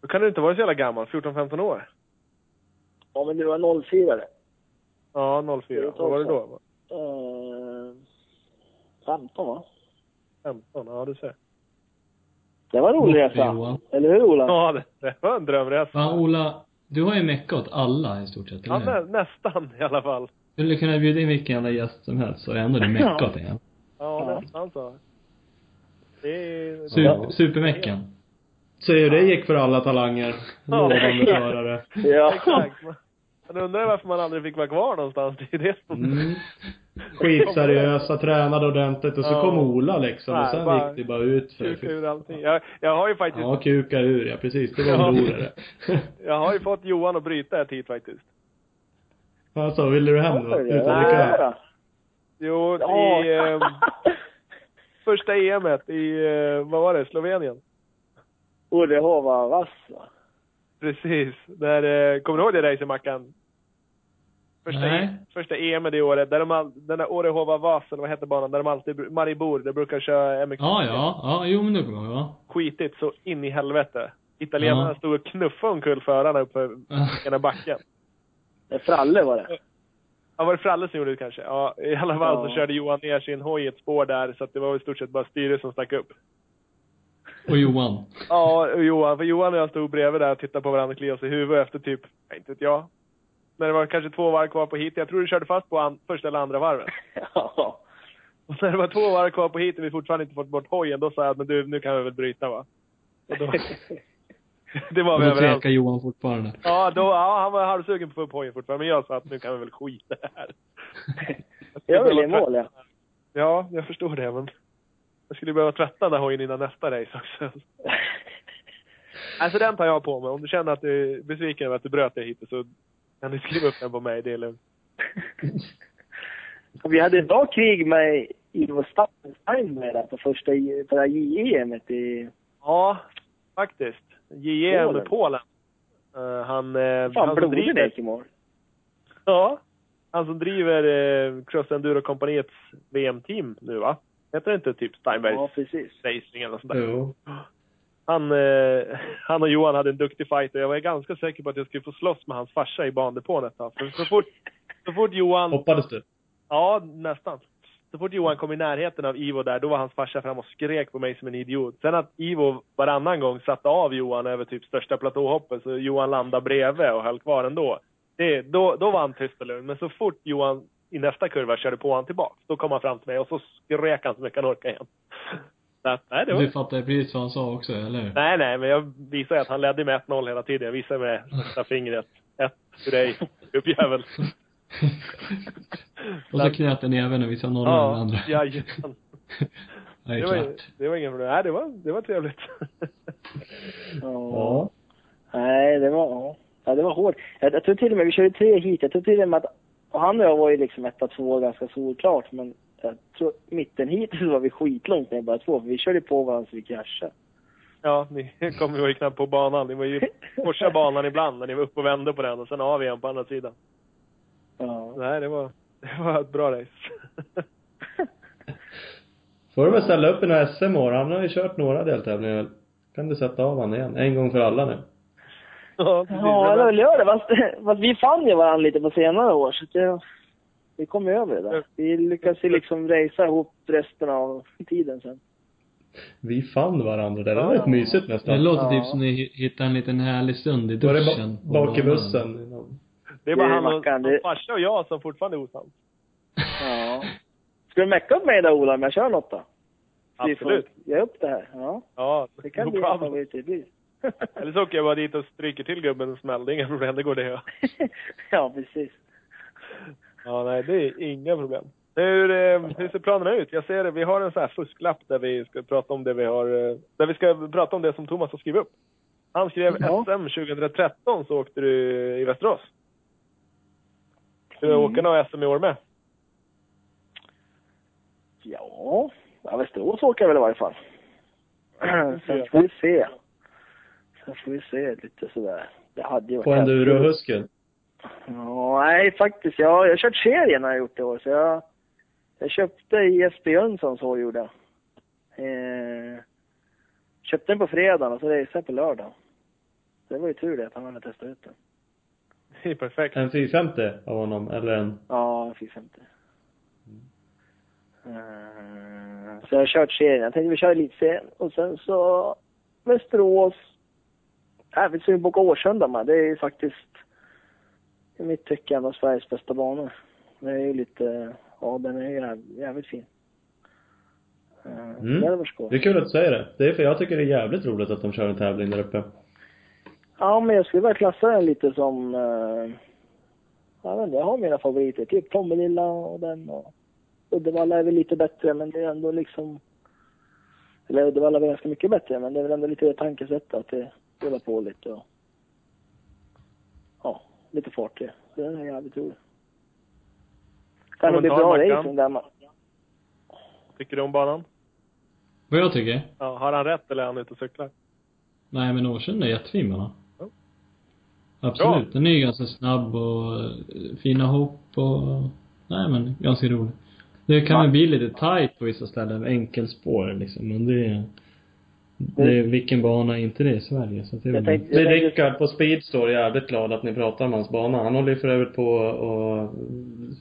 Då kan du inte vara så jävla gammal, 14-15 år? Ja, men du var 04 det. Ja, Det är 04. ett Vad var det då? Eh, 15 va? 15? Ja, du ser. Det var en rolig resa. Eller hur Ola? Ja, det, det var en drömresa. Fan Ola, du har ju meckat åt alla i stort sett, Ja, eller hur? nä, nästan i alla fall. Du skulle kunna bjuda in vilken jävla gäst som helst så är ändå det meckat åt. Ja, Ja. nästan så. Det är... Super, supermeckan. Se hur det gick för alla talanger. Lovande förare. Ja. Exakt. Man undrar varför man aldrig fick vara kvar någonstans. Det är det som... Mm. Skitseriösa, tränade ordentligt och så Ja. kom Ola liksom. Och Nej, sen bara gick det bara ut för Kuka ur allting. Jag, jag har ju faktiskt... Ja, kuka ur ja, precis. Det var en roligare. Jag har ju fått Johan att bryta ett hit faktiskt. Alltså, ville du hem då? Det det? Utan Nej, dricka? Jo, i eh, första EMet i, eh, vad var det, Slovenien? Vass va? Precis. Där, eh, kommer du ihåg det racet Mackan? Första, Nej. E- första EM det året, där de all, den där Orehova Vas, eller vad heter banan, där de alltid, Maribor, där brukar köra MX. Ja, ja, ja, jo men det kommer jag ihåg. Skitigt så in i helvete. Italienarna Ja. stod och knuffade omkull förarna uppför ena backen. Det Fralle var det. Ja, var det Fralle som gjorde det kanske? Ja, i alla fall så Ja. körde Johan ner sin hoj i ett spår där, så att det var i stort sett bara styret som stack upp. Och Johan. Ja, och Johan, för Johan och jag stod bredvid där och tittade på varandra och kliade oss i huvudet efter typ, inte vet jag. När det var kanske två varv kvar på hit. Jag tror du körde fast på an, första eller andra varvet. Ja. Och när det var två varv kvar på hit och vi fortfarande inte fått bort hojen, då sa jag att men du, nu kan vi väl bryta va? Och då, det var vi då överens. tvekar Johan fortfarande. Ja, då, ja, han var halvsugen på att få upp hojen fortfarande, men jag sa att nu kan vi väl skita det här. Jag vill i mål ja. Ja, jag förstår det, men jag skulle behöva tvätta den där hojen innan nästa race också. Alltså den tar jag på mig. Om du känner att du är besviken över att du bröt det hittills så kan du skriva upp den på mig, det är lugnt. Vi hade ett bra krig med Ivo Steinberg där på första I- på det här JEMet i... Ja, faktiskt. JE Polen. med Polen. Eh, han, uh, Fan, han som driver, i mål. ja, han som driver uh, Cross Enduro kompaniets VM-team nu va? Heter det inte typ Steinbergs Ja, precis. Racing eller något sånt där? Jo. Han, eh, han och Johan hade en duktig fight och jag var ganska säker på att jag skulle få slåss med hans farsa i bandepån ett tag. För så fort, så fort Johan, Hoppades du? ja nästan. Så fort Johan kom i närheten av Ivo där, då var hans farsa fram och skrek på mig som en idiot. Sen att Ivo varannan gång satte av Johan över typ största platåhoppet så Johan landade bredvid och höll kvar ändå. Det, då, då var han tyst och lugn. Men så fort Johan i nästa kurva körde på han tillbaks, då kom han fram till mig och så skrek han så mycket han orkade igen. Så att, nej, det var... Du fattar precis vad han sa också, eller hur? Nej, nej, men jag visade att han ledde med 1-0 hela tiden. Jag visade med högsta fingret. Ett för dig, gubbjävel. Och så knöt den även och visade nollan den Ja, andra. jajamän. Det är Det var, klart. det var ingen problem. Nej, det var, det var trevligt. Ja. Nej, det var, ja. ja det var hårt. Jag, jag tror till och med, vi körde tre hit. Jag tror till och med att, och han och jag var ju liksom etta, två ganska solklart. Men jag tror mitten hit så var vi skitlångt ner bara två. För vi körde på varandra så vi kraschade. Ja, ni kom ju knappt på banan. Ni var ju korsa banan ibland när ni var uppe och vände på den och sen av igen på andra sidan. Ja. Nej, det var, det var ett bra race. Får du väl ställa upp i några SM år. Han har ju kört några deltävlingar. Kan du sätta av han igen. En gång för alla nu. ja, precis. Ja, eller gör det. Fast, fast vi fann ju varandra lite på senare år. Så det, vi kom över det där. Vi lyckades ju liksom racea ihop resten av tiden sen. Vi fann varandra där. Det var rätt ja. mysigt Det nästan. låter Ja. typ som ni hittade en liten härlig stund i Var det duschen. ba- bak i bussen? Det är bara Det är han och, det- hans farsa och jag som fortfarande är osams. Ja. Ska du mecka upp mig då Ola om jag kör något då? Absolut. Ge upp det här. Ja, Ja, det kan no bli problem. vad det blir. Eller så åker jag bara dit och stryker till gubben en smäll. Det är inga problem, det går det ja. ja, precis. Ja, nej, det är inga problem. Hur, eh, hur ser planerna ut? Jag ser det, vi har en sån här fusklapp där vi ska prata om det vi har, eh, där vi ska prata om det som Thomas har skrivit upp. Han skrev Ja. SM 2013 så åkte du i Västerås. Ska du Mm. åka några SM i år med? Ja, ja Västerås åker jag väl i varje fall. Sen får vi se. Sen får vi se lite sådär. Det hade ju varit På häftigt. endurohusken. Ja, nej faktiskt. Jag, jag har kört serien har jag gjort i år. Så jag, jag köpte ISB Jönssons hår gjorde jag. Eh, köpte den på fredagen och så raceade jag på lördagen. Det var ju tur det att han hade testat ut den. Det är perfekt. En 450 av honom, eller en... Ja, en 450. Eh, så jag har kört serien. Jag tänkte vi kör elitserien. Och sen så Västerås. Är sugen på att åka Årsunda med. Det är ju faktiskt i mitt tycke en av Sveriges bästa banor. Det är ju lite, ja den är ju jäv- jävligt fin. Eh, Mm. Det är kul att du säger det. Det är för jag tycker det är jävligt roligt att de kör en tävling där uppe. Ja, men jag skulle vilja klassa den lite som, eh, jag vet inte, jag har mina favoriter. Typ Tommelilla och den och Uddevalla är väl lite bättre, men det är ändå liksom, eller Uddevalla är ganska mycket bättre, men det är väl ändå lite det tankesättet att det rullar på lite och, lite fart i det. Så den är jävligt rolig. Kan det bli bra racing där man. Tycker du om banan? Vad jag tycker? Ja, har han rätt eller är han ute och cyklar? Nej men Årsunda är jättefin bara. Ja. Absolut. Den är ju ganska snabb och eh, fina hopp och, nej men ganska rolig. Det kan väl bli lite tight på vissa ställen, enkelspår liksom, men det är, det är, vilken bana är inte det i Sverige? Så det är Jag tänkte, jag är tänkte, Rickard på Speedstore jävligt glad att ni pratar om hans bana. Han håller ju för övrigt på och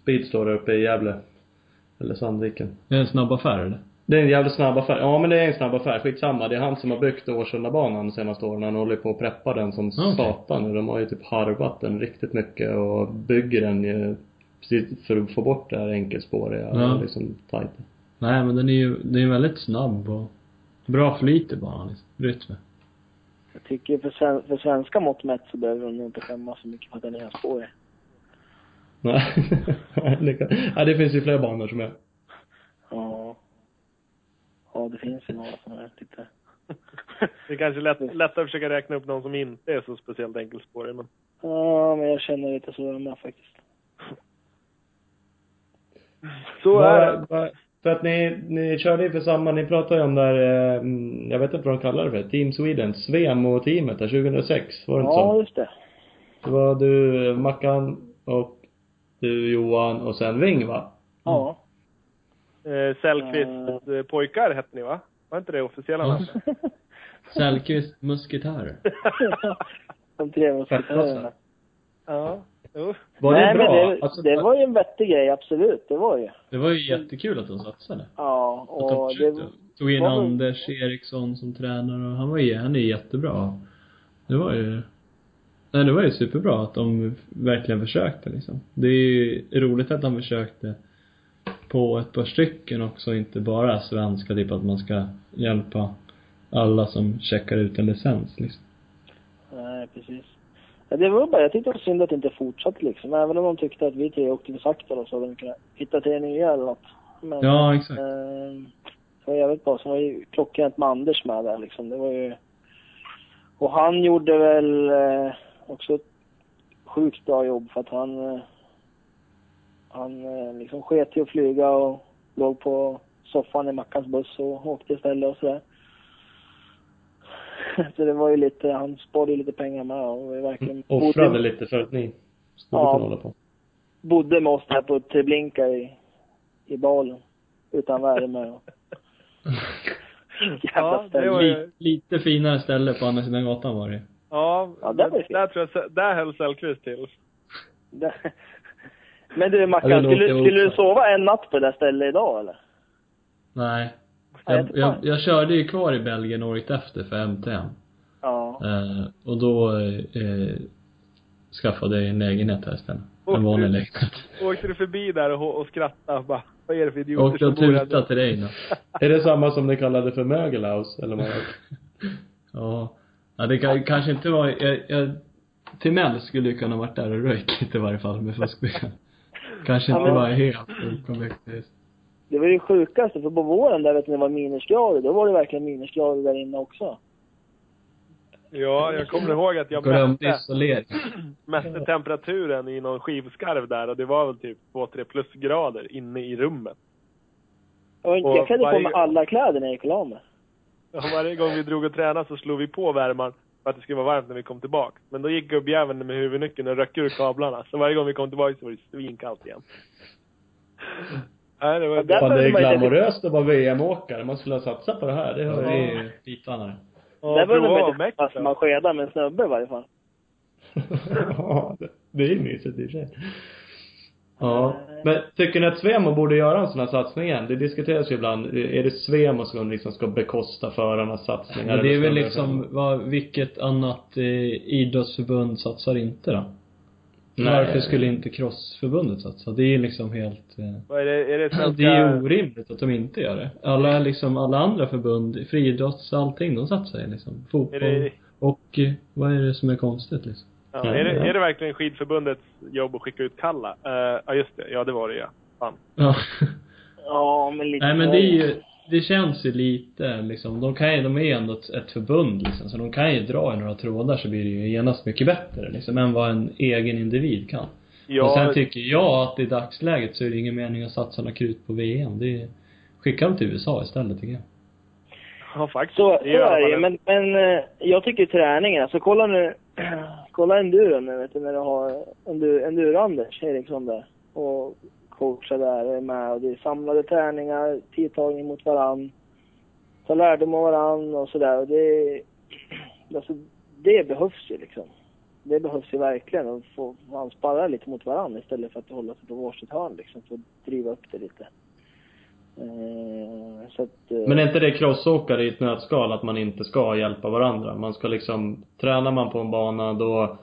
Speedstore uppe i Gävle. Eller Sandviken. det är en snabb affär eller? Det är en jävligt snabb affär. Ja men det är en snabb affär. Skitsamma. Det är han som har byggt Årsundabanan de senaste åren. Han håller på att preppa den som Okej. satan nu. De har ju typ harvat den riktigt mycket och bygger den ju precis för att få bort det här enkelspåriga Ja. och liksom tajt. Nej men den är ju, den är väldigt snabb och bra flyt i banan liksom. Rytm. jag tycker för, sven, för svenska mått mätt så behöver de nog inte skämmas så mycket för att den är spårig. Nej. ja, det finns ju fler banor som är. Ja. Ja, det finns ju några som är lite... Det är kanske lätt, lättare att försöka räkna upp någon som inte är så speciellt enkelspårig, men Ja, men jag känner lite så jag med faktiskt. så är det. För att ni, ni körde ju för samma, ni pratade ju om där, eh, mm, jag vet inte vad de kallar det för, Team Sweden, Svemo-teamet där 2006, var det inte Ja, så? just det. Det var du, Mackan och du Johan och sen Ving va? Ja. Eh, eh, pojkar hette ni va? Var inte det officiella Ja. namnet? Sellqvist musketörer. De tre musketörerna. ja. Jo. Var Nej, det bra? men det, Alltså, det var ju en vettig grej, absolut. Det var ju. Det var ju jättekul att de satsade. Ja, Att de och det... Tog in Anders Eriksson som tränare och han var ju, han är jättebra. Det var ju, nej det var ju superbra att de verkligen försökte liksom. Det är ju roligt att de försökte på ett par stycken också, inte bara svenska, typ att man ska hjälpa alla som checkar ut en licens liksom. Nej, precis. Ja, det var bara, jag tyckte det var synd att det inte fortsatte liksom. Även om de tyckte att vi tre åkte för sakta då, så hade de kunnat hitta till nya eller något. Men, Ja, exakt. Eh, det var jävligt bra. Sen var ju klockrent med Anders med där liksom. Det var ju... Och han gjorde väl eh, också ett sjukt bra jobb för att han... Eh, han eh, liksom sket i att flyga och låg på soffan i Mackans buss och åkte istället och sådär. Så det var ju lite, han sparade ju lite pengar med och var verkligen... offrade bodde, lite för att ni skulle Ja. kunna hålla på. bodde med oss där på Treblinka i, i balen. Utan värme och... Jävla Ja, det var ju- Lite, lite finare ställe på andra sidan gatan var det Ja, Ja, där var det där tror jag, där höll Sellqvist till. Men du Mackan, skulle, skulle du sova en natt på det där stället idag eller? Nej. Jag, jag, jag körde ju kvar i Belgien året efter för MTM. Ja. Eh, och då eh, skaffade jag en lägenhet här istället. Och En vanlig du- lägenhet. Åkte du förbi där och, och skrattade bara, vad är det för Jag idioter åkte och som bor här? tutade till dig då. Är det samma som ni kallade för mögelhaus, eller vad? Ja. Ja, det kan, kanske inte var, jag, jag, Timell skulle ju kunna varit där och röjt lite i varje fall med fuskbyggen. Kanske inte var helt okonvekt. Det var ju sjukaste, för på våren där vet ni det var minusgrader, då var det verkligen minusgrader där inne också. Ja, jag kommer ihåg att jag mätte, mätte temperaturen i någon skivskarv där och det var väl typ 2-3 plusgrader inne i rummet. Och Och jag klädde på varje- mig alla kläder när jag gick och la mig. Och varje gång vi drog och tränade så slog vi på värmaren för att det skulle vara varmt när vi kom tillbaka. Men då gick gubbjäveln med huvudnyckeln och röck ur kablarna. Så varje gång vi kom tillbaka så var det svinkallt igen. Nej, det var Ja, där- Fan, det är glamoröst att vara VM-åkare. Man skulle ha satsat på det här. Det Ja, har jag är skitvanare. Ja, Där var det prova väldigt fast man skedar med en snubbe i varje fall. Ja, det- det är ju mysigt i och för sig. Ja. Men tycker ni att Svemo borde göra en sån här satsning igen? Det diskuteras ju ibland. Är det Svemo som liksom ska bekosta förarnas satsningar? Men det är väl liksom, vad, vilket annat eh, idrottsförbund satsar inte då? Nej. Varför skulle inte crossförbundet satsa? Det är liksom helt, eh, Vad är det, är det svenska... det är ju orimligt att de inte gör det. Alla liksom, alla andra förbund, friidrotts, allting, de satsar ju liksom. Fotboll. Det, Och eh, vad är det som är konstigt liksom? ja, är, det, är det verkligen skidförbundets jobb att skicka ut Kalla? Eh, ja, just det. Ja, det var det ja. Fan. Ja. Ja, men lite... Nej men det är ju, det känns ju lite liksom, de kan ju, de är ju ändå ett, ett förbund liksom, så de kan ju dra i några trådar så blir det ju genast mycket bättre liksom, än vad en egen individ kan. Ja, Och sen tycker jag att i dagsläget så är det ingen mening att satsa några krut på VM. Det är, skicka dem till USA istället tycker jag. ja, faktiskt. Så, så Det är det Men, men eh, jag tycker träningen, alltså kolla nu, kolla enduron nu vet du, när du har endur, enduro-Anders Eriksson där och coacher där med och det är samlade träningar, tidtagning mot varann, ta lärdom av varann och sådär och det, alltså det behövs ju liksom. Det behövs ju verkligen att få, man sparra lite mot varann istället för att hålla sig på varsitt hörn liksom för att driva upp det lite. Eh, så att, eh, Men är inte det crossåkare i ett nötskal att man inte ska hjälpa varandra? Man ska liksom, tränar man på en bana då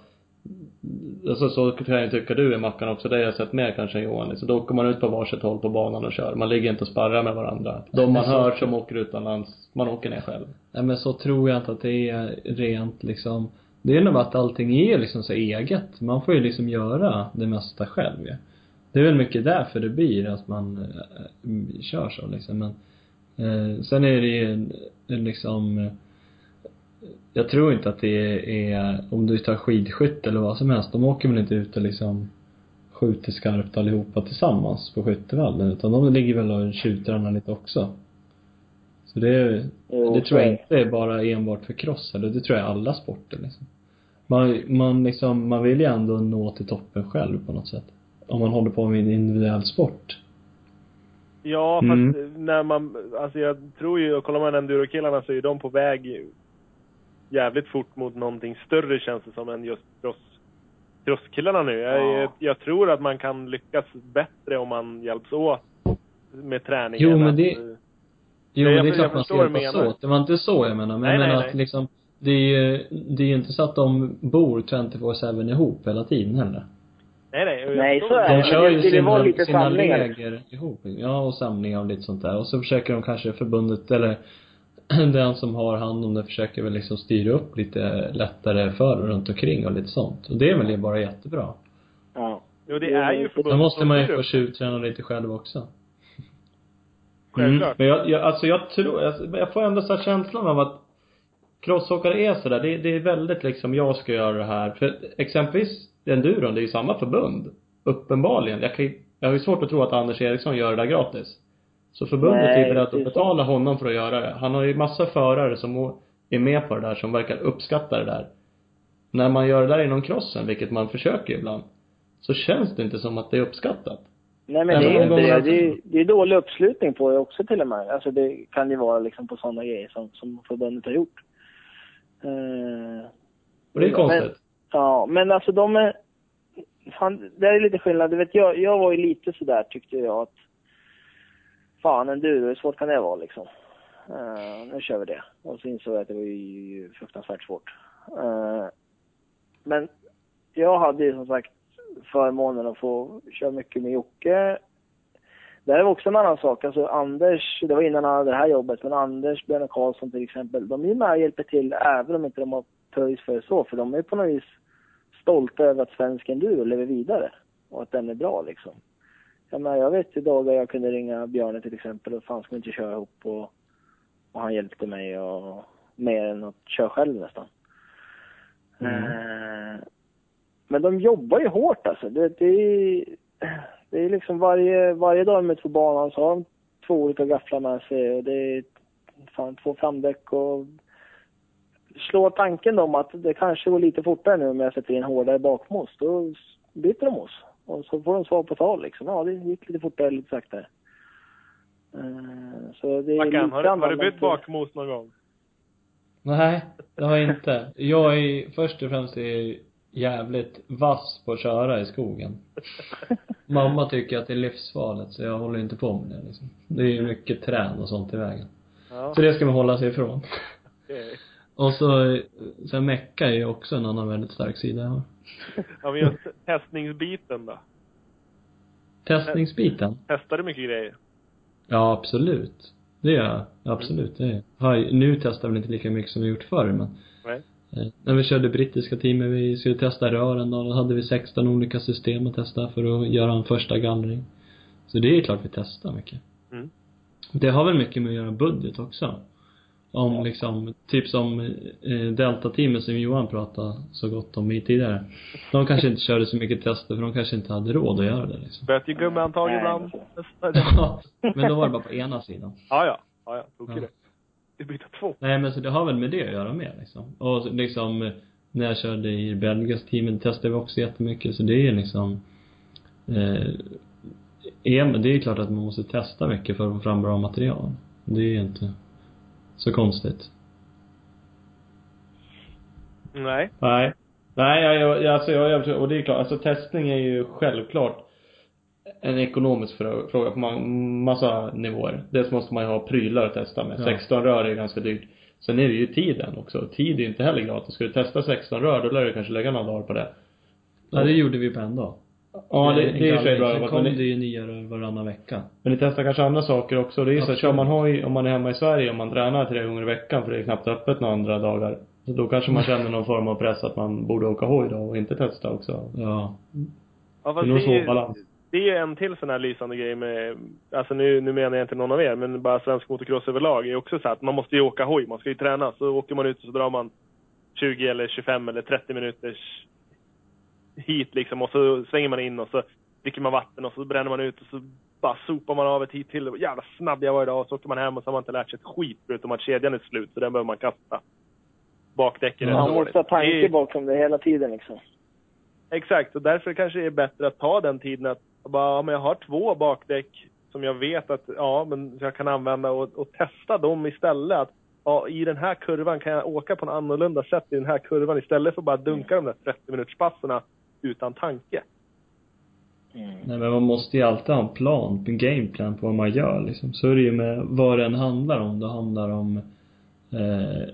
Alltså så kan jag tycka du i Mackan också, det har jag sett mer kanske än Johan liksom. Då åker man ut på varsitt håll på banan och kör. Man ligger inte och sparrar med varandra. De man hör som åker utomlands, man åker ner själv. Nej men så tror jag inte att det är rent liksom Det är nog att allting är liksom så eget. Man får ju liksom göra det mesta själv ju. Det är väl mycket därför det blir att man äh, kör så liksom men eh, Sen är det ju liksom Jag tror inte att det är, om du tar skidskytte eller vad som helst, de åker väl inte ut och liksom skjuter skarpt allihopa tillsammans på skyttevallen utan de ligger väl och tjuvtränar lite också. Så det, Jo, det tror jag inte är bara enbart för cross eller det tror jag är alla sporter liksom. Man, man liksom, man vill ju ändå nå till toppen själv på något sätt. Om man håller på med en individuell sport. Ja, fast Mm. när man, alltså jag tror ju, och kollar man enduro-killarna så är de på väg jävligt fort mot någonting större känns det som än just cross, crosskillarna nu. Jag, Ja. jag tror att man kan lyckas bättre om man hjälps åt med träningen. Jo, men Att, det- eh, Jo, men det är klart man ska hjälpas åt. Det var inte så jag menar. Men Nej, jag menar nej, att nej. liksom, det är ju, det är ju inte så att de bor 24-7 ihop hela tiden heller. Nej, nej. Nej, så är det. De kör ju sina, sina läger ihop. Ja, och samlingar och lite sånt där. Och så försöker de kanske förbundet, eller den som har hand om det försöker väl liksom styra upp lite lättare för och runt omkring och lite sånt. Och det är väl bara jättebra. Ja. Jo, det är ju förbundet Då måste man ju få tjuvträna lite själv också. Självklart. Men jag, jag, alltså jag tror, jag, jag får ändå så här känslan av att crossåkare är sådär, det, det är väldigt liksom, jag ska göra det här. För exempelvis enduron, det är ju samma förbund. Uppenbarligen. Jag kan jag har ju svårt att tro att Anders Eriksson gör det där gratis. Så förbundet Nej, är berett att betala honom för att göra det. Han har ju massa förare som är med på det där, som verkar uppskatta det där. När man gör det där inom crossen, vilket man försöker ibland, så känns det inte som att det är uppskattat. Nej men Även det är inte de det. Det är, det är dålig uppslutning på det också till och med. Alltså det kan ju vara liksom på sådana grejer som, som förbundet har gjort. Eh, Och det är konstigt. men- Ja, men alltså de är... Fan, det är lite skillnad. Du vet, jag, jag var ju lite sådär tyckte jag att... Fan, enduro, hur svårt kan det vara liksom? Uh, nu kör vi det. Och så insåg jag att det var ju fruktansvärt svårt. Uh, men jag hade ju som sagt förmånen att få köra mycket med Jocke. Det här var också en annan sak. Alltså Anders, det var innan han hade det här jobbet, men Anders, Björn och Karlsson till exempel, de är ju med och hjälper till även om inte de har töjs för det så. För de är på något vis stolta över att svensk enduro lever vidare och att den är bra liksom. Jag menar, jag vet ju dagar jag kunde ringa Björne till exempel och fan ska vi inte köra ihop och, och han hjälpte mig och mer än att köra själv nästan. Eh, men de jobbar ju hårt alltså. Det, det, är, det är liksom varje, varje dag de är ute på banan så har de två olika gafflar med sig och det är fan två framdäck och slår tanken om att det kanske går lite fortare nu om jag sätter in hårdare bakmås. Då byter de oss. Och så får de svar på tal liksom. Ja, det gick lite fortare, lite saktare. Eh, Så det är Mackan, har, du- har du bytt bakmos någon gång? Nej, det har jag inte. Jag är först och främst är jävligt vass på att köra i skogen. Mamma tycker att det är livsfarligt så jag håller inte på med det liksom. Det är ju mycket träd och sånt i vägen. Ja. Så det ska man hålla sig ifrån. okej. Och så, sen mecka är ju också en annan väldigt stark sida jag har. Har vi just testningsbiten då? Testningsbiten? Testar du mycket grejer? Ja, absolut. Det gör jag. Absolut, det gör jag. Har- Nu testar vi inte lika mycket som vi gjort förr men Nej. Eh, När vi körde brittiska teamet, vi skulle testa rören då, då hade vi 16 olika system att testa för att göra en första gallring. Så det är klart vi testar mycket. Mm. Det har väl mycket med att göra budget också. Om liksom, typ som eh, Delta-teamet som Johan pratade så gott om i tidigare. De kanske inte körde så mycket tester för de kanske inte hade råd att göra det liksom. Böt ju gummihandtag ibland. men Ja, men då var det bara på ena sidan. Ja, ja. Ja, ja. Tokig Ja. det. Du byter två. Nej men så det har väl med det att göra med liksom. Och liksom när jag körde i belgiska teamet testade vi också jättemycket så det är liksom eh, det är klart att man måste testa mycket för att få fram bra material. Det är inte så konstigt. Nej. Nej. Nej, jag, jag, alltså jag, jag, och det är klart, alltså testning är ju självklart en ekonomisk frå- fråga på ma- massa nivåer. Dels måste man ju ha prylar att testa med. Ja. 16 rör är ganska dyrt. Sen är det ju tiden också. Tid är ju inte heller gratis. Ska du testa 16 rör, då lär du kanske lägga några dagar på det. Ja, det gjorde vi på en dag. Ja, det, det är och för sig bra Sen jobbat. kom Men, det ju nya rör varannan vecka. men ni testar kanske andra saker också. Det är ju så att kör man hoj, om man är hemma i Sverige, om man tränar tre gånger i veckan, för det är knappt öppet några andra dagar. Så då kanske man känner någon form av press att man borde åka hoj då och inte testa också. Ja. Ja, Det är nog det, är svår ju, balans. det är ju en till sån här lysande grej med, alltså nu, nu menar jag inte någon av er, men bara svensk motocross överlag är också så att man måste ju åka hoj, man ska ju träna. Så åker man ut och så drar man 20 eller 25 eller 30 minuters hit liksom och så svänger man in och så dricker man vatten och så bränner man ut och så bara sopar man av ett hit till. Jävla snabb jag var idag och så åker man hem och så har man inte lärt sig ett skit förutom att kedjan är slut så den behöver man kasta. Bakdäcken är Man måste ha tanke bakom det hela tiden liksom. Exakt, och därför kanske det är bättre att ta den tiden att bara, ja, men jag har två bakdäck som jag vet att, ja, men jag kan använda och, och testa dem istället. Att, ja, i den här kurvan kan jag åka på en annorlunda sätt i den här kurvan istället för att bara dunka de där 30 minuters passerna utan tanke. Nej men man måste ju alltid ha en plan, en gameplan på vad man gör liksom. Så är det ju med vad den handlar om. Det handlar om eh,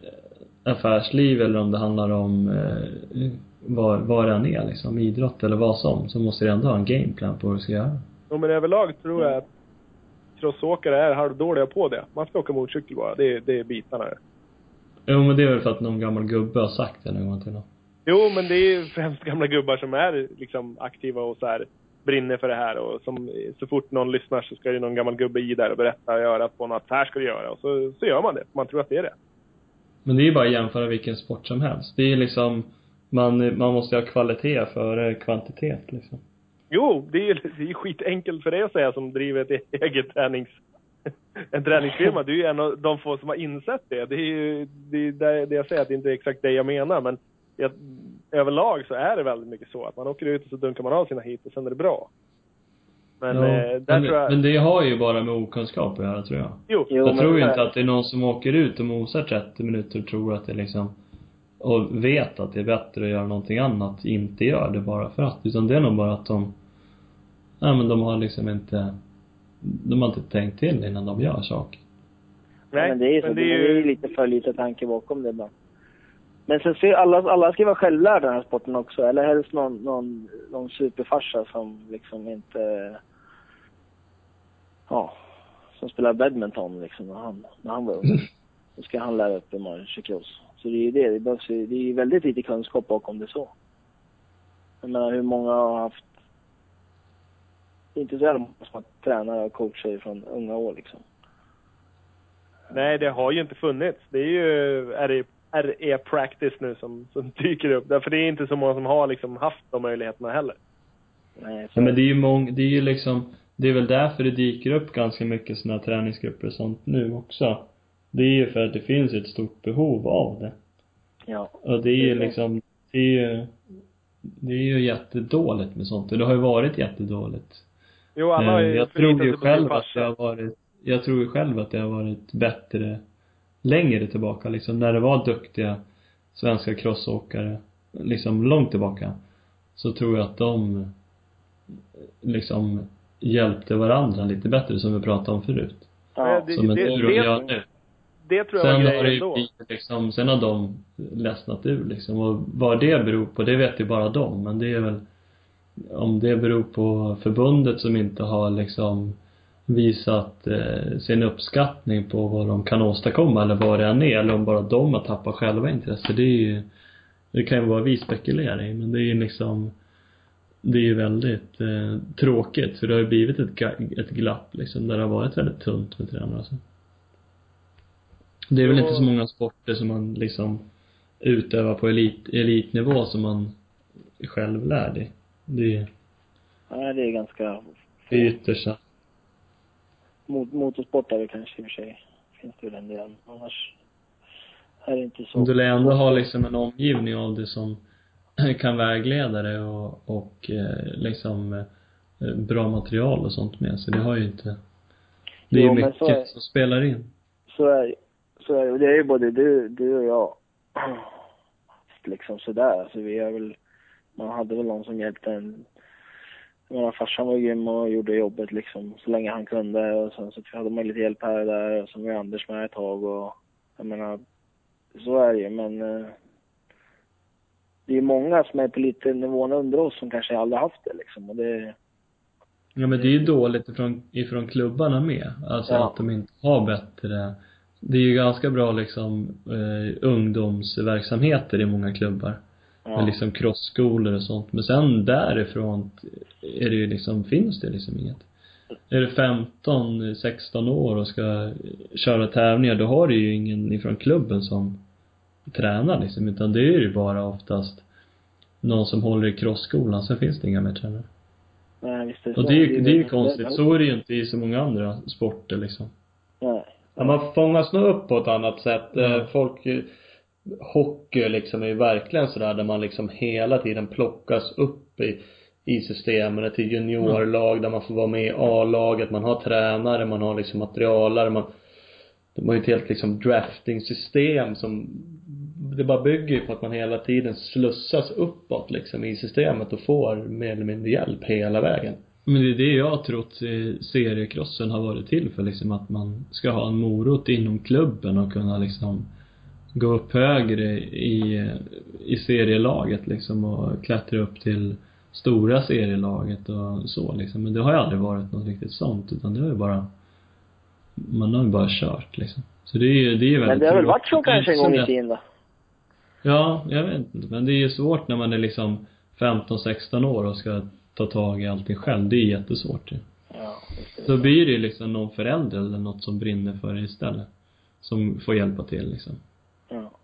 affärsliv eller om det handlar om eh, vad, vad det än är liksom, idrott eller vad som. Så måste du ändå ha en gameplan på vad du ska göra. Ja, men överlag tror jag att crossåkare är halvdåliga på det. Man ska åka motorcykel bara, det är, det är bitarna. Jo men det är väl för att någon gammal gubbe har sagt det någon gång till någon. Jo, men det är ju främst gamla gubbar som är liksom aktiva och så här brinner för det här och som så fort någon lyssnar så ska ju någon gammal gubbe i där och berätta och göra på något. Så här ska du göra och så, så gör man det. Man tror att det är det. Men det är ju bara att jämföra vilken sport som helst. Det är ju liksom, man, man måste ha kvalitet före kvantitet liksom. Jo, det är ju det ju skitenkelt för dig att säga som driver ett eget tränings... En träningsfirma. Du är ju en av de få som har insett det. Det är ju det, är det, det jag säger, att det inte är exakt det jag menar. Men jag, överlag så är det väldigt mycket så att man åker ut och så dunkar man av sina hit och sen är det bra. Men Ja, eh, där men, tror jag... men det har ju bara med okunskap att göra tror jag. jo, jag tror ju det- inte att det är någon som åker ut och mosar 30 minuter och tror att det liksom och vet att det är bättre att göra någonting annat, inte gör det bara för att. Utan det är nog bara att de, nej men de har liksom inte, de har inte tänkt till innan de gör saker. Nej, men det är ju så. men det är ju lite för lite tanke bakom det ibland. Men sen ser alla, alla ska vara självlärda i den här sporten också. Eller helst någon, någon, någon superfarsa som liksom inte... Ja, som spelar badminton liksom när han, när han var ung. Då ska han lära upp hur man kör cross. Så det är ju det. Det, behövs, ju- det är ju väldigt lite kunskap bakom det så. Jag menar hur många har haft... Det är inte så jävla många som har tränare och coacher från unga år liksom. Nej, det har ju inte funnits. Det är ju, är det RE Practice nu som, som dyker upp. Därför det är inte så många som har liksom haft de möjligheterna heller. Nej, Ja, men det är ju mång, det är ju liksom, det är väl därför det dyker upp ganska mycket sådana här träningsgrupper och sånt nu också. Det är ju för att det finns ett stort behov av det. ja. Och det är ju liksom, det är ju, det är ju jättedåligt med sånt. Och det har ju varit jättedåligt. Jo, alla har Eh, ju jag förlitat tror ju själv att det har varit, jag tror ju själv att det har varit bättre längre tillbaka liksom, när det var duktiga svenska crossåkare, liksom långt tillbaka. Så tror jag att de liksom hjälpte varandra lite bättre som vi pratade om förut. ja. det- Som en det- det- göra nu. Det tror jag Sen var har det ju liksom, sen har de ledsnat ur liksom. Och vad det beror på, det vet ju bara de. Men det är väl, om det beror på förbundet som inte har liksom visat eh, sin uppskattning på vad de kan åstadkomma eller vad det än är, eller om bara de har tappat själva intresse, det är ju, det kan ju vara vi spekulerar i, men det är ju liksom, det är ju väldigt eh, tråkigt, för det har ju blivit ett, ett glapp liksom, där det har varit väldigt tunt med tränare och så. Det är väl inte så många sporter som man liksom utövar på elit, elitnivå som man är självlärd i. Det är, Nej, det är ganska... ytterst. Mot, motorsport är det kanske i och för sig. Finns det väl en del. Annars är det inte så. Du lär ändå ha liksom en omgivning av det som kan vägleda dig och, och eh, liksom eh, bra material och sånt med. Så det har ju inte, det är Jo, mycket är- som spelar in. Så är det. Så är det är ju både du, du och jag. Liksom sådär. Alltså vi är väl, man hade väl någon som hjälpte en. Menar farsan var grym och gjorde jobbet liksom så länge han kunde och sen så hade man lite hjälp här och där och sen var Anders med ett tag och jag menar, så är det ju men eh, det är många som är på lite nivån under oss som kanske aldrig haft det liksom och det, Ja men det är ju dåligt ifrån, ifrån klubbarna med. Alltså Ja. att de inte har bättre det är ju ganska bra liksom eh, ungdomsverksamheter i många klubbar. Ja. Med liksom crossskolor och sånt. Men sen därifrån är det ju liksom, finns det liksom inget. Är du 15, 16 år och ska köra tävlingar, då har du ju ingen ifrån klubben som tränar liksom. Utan det är ju bara oftast någon som håller i crossskolan, sen finns det inga mer tränare. Nej, visst är det Och det är ju, det är ju konstigt. Så är det ju inte i så många andra sporter liksom. Nej. Ja, man fångas nog upp på ett annat sätt. Mm. Folk, hockey liksom är ju verkligen sådär där man liksom hela tiden plockas upp i, i systemen. till juniorlag där man får vara med i A-laget, man har tränare, man har liksom materialare, man de har ju ett helt liksom drafting-system som det bara bygger ju på att man hela tiden slussas uppåt liksom i systemet och får mer eller mindre hjälp hela vägen. Men det är det jag har trott eh, seriekrossen har varit till för liksom att man ska ha en morot inom klubben och kunna liksom gå upp högre i, i serielaget liksom och klättra upp till stora serielaget och så liksom. Men det har ju aldrig varit något riktigt sånt utan det har ju bara man har ju bara kört liksom. Så det är ju, det är väldigt Men det har väl varit så kanske en gång i tiden då? Ja, jag vet inte. Men det är ju svårt när man är liksom 15-16 år och ska ta tag i allting själv. Det är jättesvårt ju. Ja, Då blir det ju liksom någon förälder eller något som brinner för det istället. Som får hjälpa till liksom.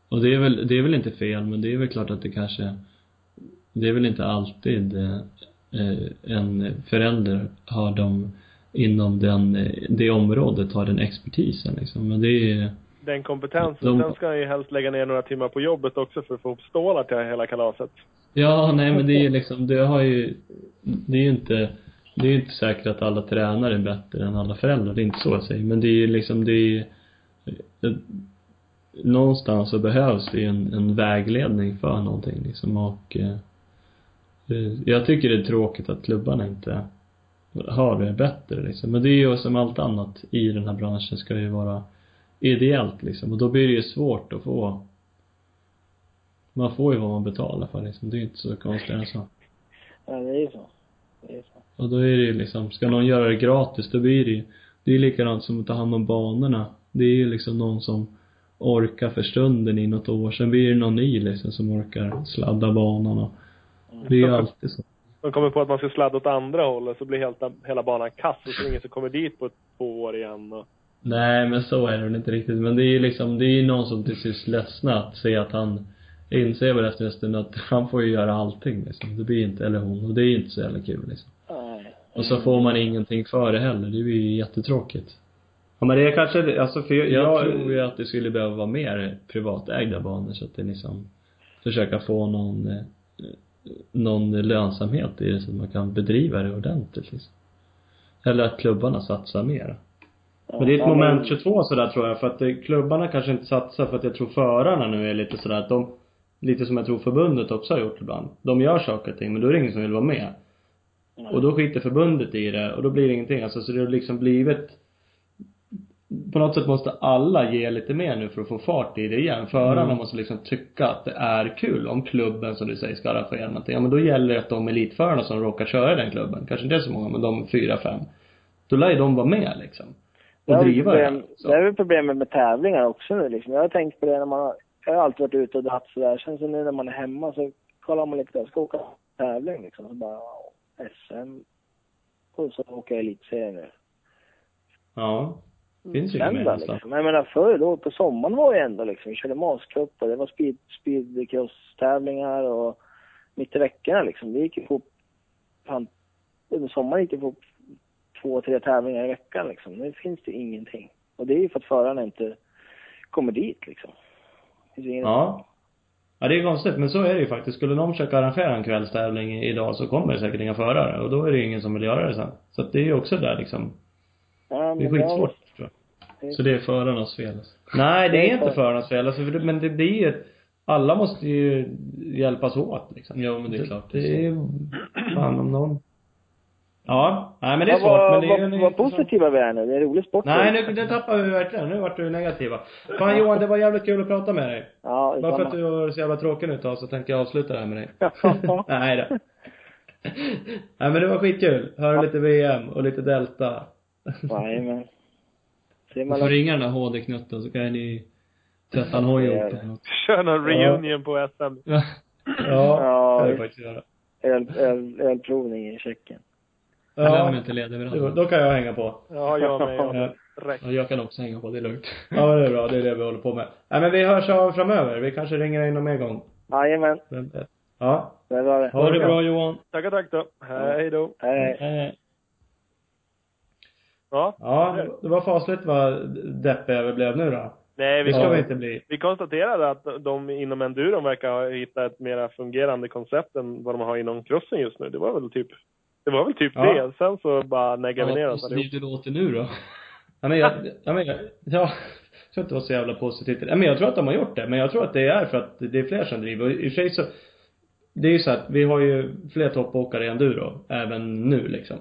Och det är väl, det är väl inte fel, men det är väl klart att det kanske det är väl inte alltid eh, en förälder har de inom den, det området har den expertisen liksom. Men det är Den kompetensen. De- Sen ska han ju helst lägga ner några timmar på jobbet också för att få upp stålar till hela kalaset. Ja, nej men det är ju liksom, det har ju, det är ju inte, det är ju inte säkert att alla tränare är bättre än alla föräldrar, det är inte så jag säger, men det är ju liksom, det är någonstans så behövs det ju en, en vägledning för någonting liksom och eh, eh, jag tycker det är tråkigt att klubbarna inte har det bättre liksom. Men det är ju som allt annat i den här branschen ska ju vara ideellt liksom och då blir det ju svårt att få man får ju vad man betalar för liksom. Det är inte så konstigt än så. Ja, det är ju så. Det är så. Och då är det ju liksom, ska någon göra det gratis då blir det ju, det är likadant som att ta hand om banorna. Det är ju liksom någon som orkar för stunden i något år. Sen blir det någon ny liksom som orkar sladda banan och det är ju alltid så. De kommer på att man ska sladda åt andra hållet så blir hela, hela banan kass och så är det ingen som kommer dit på två år igen och Nej, men så är det väl inte riktigt. Men det är ju liksom, det är ju någon som till sist ledsnar att se att han inser väl efter en stund att han får ju göra allting liksom. Det blir inte, eller hon, och det är ju inte så jävla kul liksom. Nej. Och så får man ingenting för det heller. Det blir ju jättetråkigt. Ja men det är kanske, alltså för jag, Jag tror ju att det skulle behöva vara mer privatägda banor så att det liksom försöka få någon eh, någon lönsamhet i det så att man kan bedriva det ordentligt liksom. Eller att klubbarna satsar mer. Men det är ett Ja, moment men- 22 sådär tror jag, för att det, klubbarna kanske inte satsar för att jag tror förarna nu är lite sådär att de, lite som jag tror förbundet också har gjort ibland. De gör saker och ting, men då är det ingen som vill vara med. Och då skiter förbundet i det och då blir det ingenting. Alltså så det har liksom blivit på något sätt måste alla ge lite mer nu för att få fart i det igen. Förarna Mm. måste liksom tycka att det är kul om klubben som du säger ska arrangera någonting. Ja men då gäller det att de elitförarna som råkar köra i den klubben, kanske inte så många men de fyra, fem. Då lär ju de vara med liksom. Det Och driva problem, det. Så. det är väl problemet med tävlingar också nu liksom. Jag har tänkt på det när man har, jag har alltid varit ute och dratt sådär. Sen så nu när man är hemma så kollar man lite, jag ska åka tävling liksom. Så bara, SM. Och så åker jag elitserien nu. Ja. Finns ju Sen inget då, mer nästan. liksom. Jag menar förr då, på sommaren var det ändå liksom, vi körde mascup och det var speed, speedcross-tävlingar och mitt i veckorna liksom. Det gick ju på, fan, under sommaren gick det på två, tre tävlingar i veckan liksom. Nu finns det ingenting. Och det är ju för att förarna inte kommer dit liksom. Det Ja. Ja, det är konstigt, men så är det ju faktiskt. Skulle någon försöka arrangera en kvällstävling idag så kommer det säkert inga förare och då är det ju ingen som vill göra det sen. Så att det är ju också där liksom, Ja, det är skitsvårt Så det är förarnas fel. Nej, det är inte för- förarnas fel alltså, men det blir ju ett, alla måste ju hjälpas åt liksom. Ja, men det är klart. Det, det är ju, fan om någon. Ja, nej men det är Ja, svårt, vad, men det är ju vad, en vad positiva vi är nu. Det är en rolig sport. Nej, nu, nu tappar vi verkligen. Nu vart du negativa. Fan Johan, det var jävligt kul att prata med dig. Ja, Bara för att du var så jävla tråkig nu tag så tänkte jag avsluta det här med dig. Nej då. Nej men det var skitkul. Höra lite VM och lite Delta. Nej, men. Ser Man man får ringa den där HD-knutten så kan ni testa en hoj ihop eller något. Kör någon reunion på SM. Ja. Ja, Ja, det kan du faktiskt göra. öl, öl, ölprovning i Tjeckien. Ja. Ja, inte det- ledarbrand. då kan jag hänga på. Ja, jag med. Jag Ja. med. Rätt. Ja, jag kan också hänga på, det är lugnt. Ja det är bra, det är det vi håller på med. Nej men vi hörs av framöver. Vi kanske ringer in någon mer gång. Jajamän? Ja. det var det. Ha det bra Johan. Tackar, tack då. Hej då. Hej. Eh, Ja. Ja, det var fasligt vad deppiga vi blev nu då. Nej, vi, Det ska vi inte bli. vi konstaterade att de inom enduron verkar ha hittat ett mera fungerande koncept än vad de har inom crossen just nu. Det var väl typ, det var väl typ Ja. det. Sen så bara neggade vi ner Vad oss allihop. positivt det låter nu då. Ja men jag, ja men jag, ja, jag tror inte det var så jävla positivt. Ja, men jag tror att de har gjort det. Men jag tror att det är för att det är fler som driver. Och i och för sig så, det är ju så att vi har ju fler toppåkare i enduro, även nu liksom.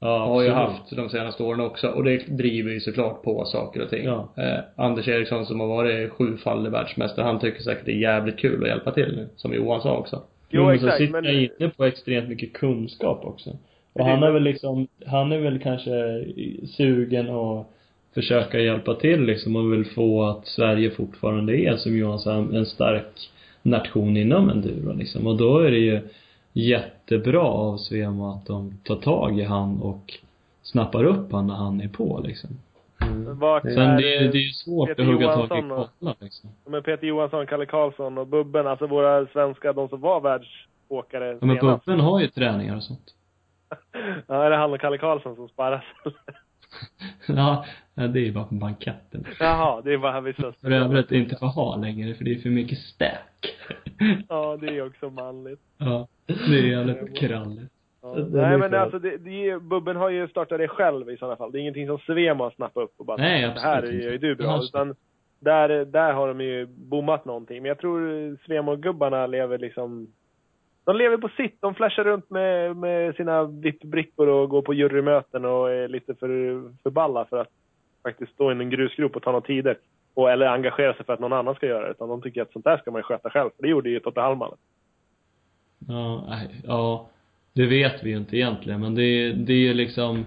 Ja, har ju haft de senaste åren också. Och det driver ju såklart på saker och ting. Ja. Eh, Anders Eriksson som har varit sjufaldig världsmästare, han tycker säkert det är jävligt kul att hjälpa till nu. Som Johan sa också. Jo, men så exakt, sitter men- jag inne på extremt mycket kunskap också. Och han är väl liksom, han är väl kanske sugen att försöka hjälpa till liksom och vill få att Sverige fortfarande är, som Johan sa, en stark nation inom enduro liksom. Och då är det ju jättebra av Svema att de tar tag i han och snappar upp han när han är på liksom. Vart Sen det, är- det är ju svårt Peter att hugga tag i Johansson och- kollar liksom. med Peter Johansson, Kalle Karlsson och Bubben, alltså våra svenska, de som var världsåkare Ja, men senast. Bubben har ju träningar och sånt. Ja, är det han och Kalle Karlsson som sparras? ja, ja, det är ju bara på banketten. Jaha, det är bara vissa För övrigt inte får ha längre, för det är för mycket späk. Ja, det är också manligt. ja, det är jävligt kralligt. Ja. Nej men alltså det, det Bubben har ju startat det själv i sådana fall. Det är ingenting som Svema har snappat upp och bara Nej, det här gör ju du bra. Ja. Utan där, där har de ju bommat någonting. Men jag tror Svema-gubbarna lever liksom de lever på sitt. De flashar runt med, med sina VIP-brickor och går på jurymöten och är lite för, för balla för att faktiskt stå i en grusgrop och ta några tider. Och, eller engagera sig för att någon annan ska göra det. Utan de tycker att sånt där ska man ju sköta själv. För det gjorde ju Totte Hallman. Ja, ja. Det vet vi ju inte egentligen, men det är, det är ju liksom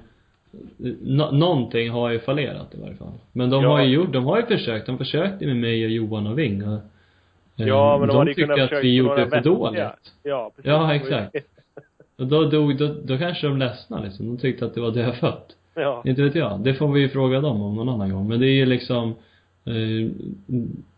nå, någonting har ju fallerat i varje fall. Men de Ja. har ju gjort, de har ju försökt, de försökte med mig och Johan och Ving och, eh, Ja, men de, hade ju tycker kunnat att vi gjorde några för dåligt. Ja, precis. Ja, exakt. Och då, då, då, då kanske de ledsnade liksom. De tyckte att det var dödfött. Ja. Inte vet jag. Det får vi ju fråga dem om någon annan gång. Men det är ju liksom,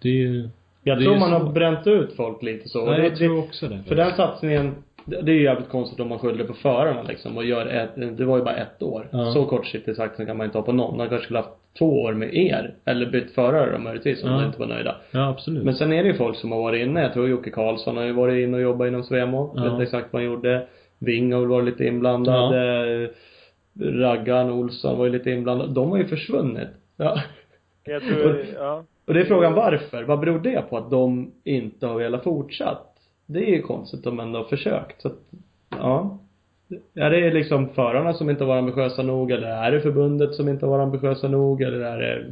det är ju Jag Det tror man har svårt. bränt ut folk lite så. Nej, det, jag tror också det. För den satsningen, det det är ju jävligt konstigt om man skyller på förarna liksom och gör ett, det var ju bara ett år. Ja. Så kortsiktig satsning kan man inte ha på någon. Man kanske skulle haft två år med er. Eller bytt förare då möjligtvis om Ja. de inte var nöjda. Ja, absolut. Men sen är det ju folk som har varit inne. Jag tror Jocke Karlsson har ju varit inne och jobbat inom Svemo. Ja. Vet inte exakt vad han gjorde. Wing har väl varit lite inblandad. Eh, Raggan Olsson var ju lite inblandad. De har ju försvunnit. Ja. Jag tror, ja. Och det är frågan varför. Vad beror det på att de inte har velat fortsatt? Det är ju konstigt om de ändå har försökt. Så att, ja. Är det liksom förarna som inte var ambitiösa nog eller är det förbundet som inte var ambitiösa nog eller är det,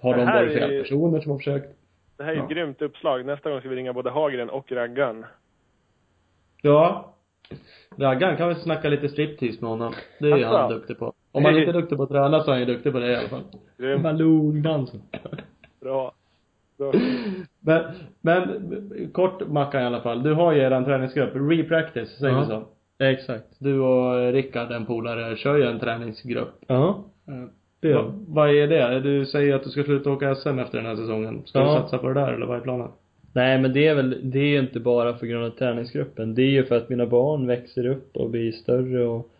har Det de varit fel personer som har försökt? Det här är ju Ja. ett grymt uppslag. Nästa gång ska vi ringa både Hagren och Raggan. Ja. Raggan kan väl snacka lite striptease med honom. Det är ju Asså? han duktig på. Om han inte är duktig på att träna så är han ju duktig på det i alla fall. Grymt. Ballongdansen. Bra. Bra. Men, men kort Mackan i alla fall. Du har ju eran träningsgrupp, Repractice, säger Ja. vi så? Exakt. Du och Rickard, en polare, kör ju en träningsgrupp. Ja. Eh, Det gör Va, vad är det? Du säger att du ska sluta åka SM efter den här säsongen. Ska Ja. du satsa på det där eller vad är planen? Nej men det är väl, det är ju inte bara för grund av träningsgruppen. Det är ju för att mina barn växer upp och blir större och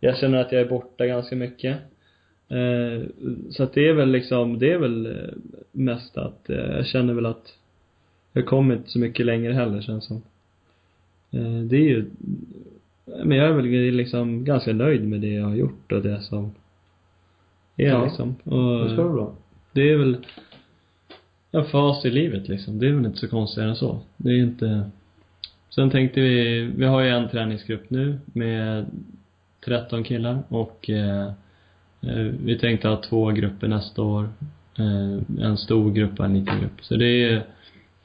jag känner att jag är borta ganska mycket. Eh, så att det är väl liksom, det är väl eh, mest att eh, jag känner väl att jag kommer inte så mycket längre heller känns som. Eh, det är ju, men jag är väl liksom ganska nöjd med det jag har gjort och det som är Ja. liksom. Och, Det ska vara bra. det är väl en fas i livet liksom. Det är väl inte så konstigt än så. Det är inte Sen tänkte vi, vi har ju en träningsgrupp nu med 13 killar och eh, eh, vi tänkte ha två grupper nästa år. Eh, en stor grupp och en liten grupp. Så det är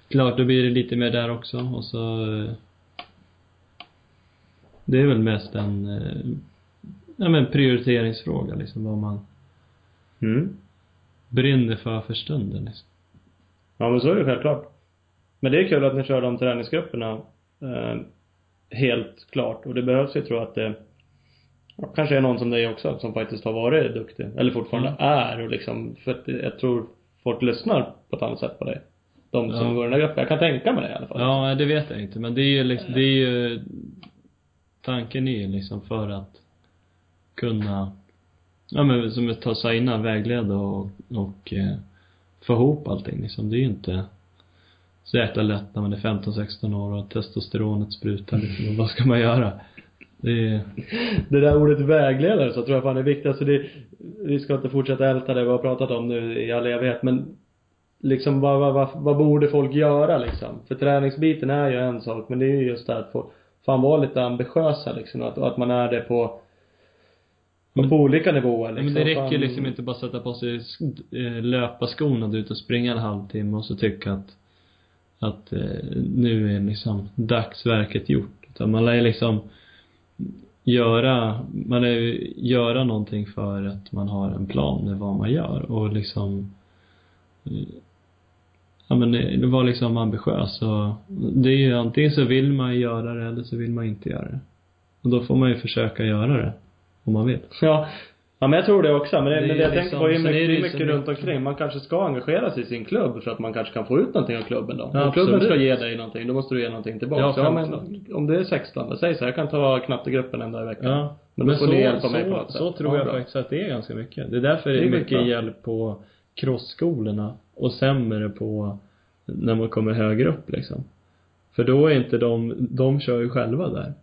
klart, då blir det lite mer där också och så eh, det är väl mest en eh, ja men prioriteringsfråga liksom vad man Mm. brinner för för stunden liksom. Ja men så är det självklart. Men det är kul att ni kör de träningsgrupperna. Eh, helt klart. Och det behövs ju tror jag att det kanske är någon som dig också som faktiskt har varit duktig. Eller fortfarande Mm. är och liksom, för att jag tror folk lyssnar på ett annat sätt på dig. De som Ja. går i den här gruppen. Jag kan tänka mig det i alla fall. Ja, det vet jag inte. Men det är ju liksom, det är ju Tanken är ju liksom för att kunna Ja men som jag sa innan, vägleda och, och eh, få ihop allting liksom. Det är ju inte så jäkla lätt när man är 15-16 år och testosteronet sprutar liksom. Vad ska man göra? Det är, Det där ordet vägledare så tror jag fan är viktigt. Alltså det, vi ska inte fortsätta älta det vi har pratat om nu i all evighet men liksom vad, vad, vad, vad borde folk göra liksom? För träningsbiten är ju en sak men det är ju just det här att få fan vara lite ambitiösa liksom och att, och att man är det på Men- på olika nivåer liksom. men det räcker fan, liksom inte bara sätta på sig eh, löparskorna och ut och springa en halvtimme och så tycka att att eh, nu är liksom dagsverket gjort. Utan man lär ju liksom göra, man är, göra någonting för att man har en plan med vad man gör och liksom ja men det var liksom ambitiös och det är ju antingen så vill man göra det eller så vill man inte göra det. Och då får man ju försöka göra det. Om man vill. Ja. Ja men jag tror det också. Men det, Det är men det jag liksom- tänker på är sen mycket, är det mycket så runt omkring. Man kanske ska engagera sig i sin klubb för att man kanske kan få ut någonting av klubben då. Ja, om klubben ska ge dig någonting, då måste du ge någonting tillbaka. Ja, Ja, men om det är 16, säg så här, jag kan ta knattegruppen en dag i veckan. Ja. Men då får så, ni hjälpa så, mig på något sätt. Så tror Ja, jag bra. faktiskt att det är ganska mycket. Det är därför det Det är är mycket bra. hjälp på crossskolorna och sämre på när man kommer högre upp liksom. För då är inte de, de kör ju själva där.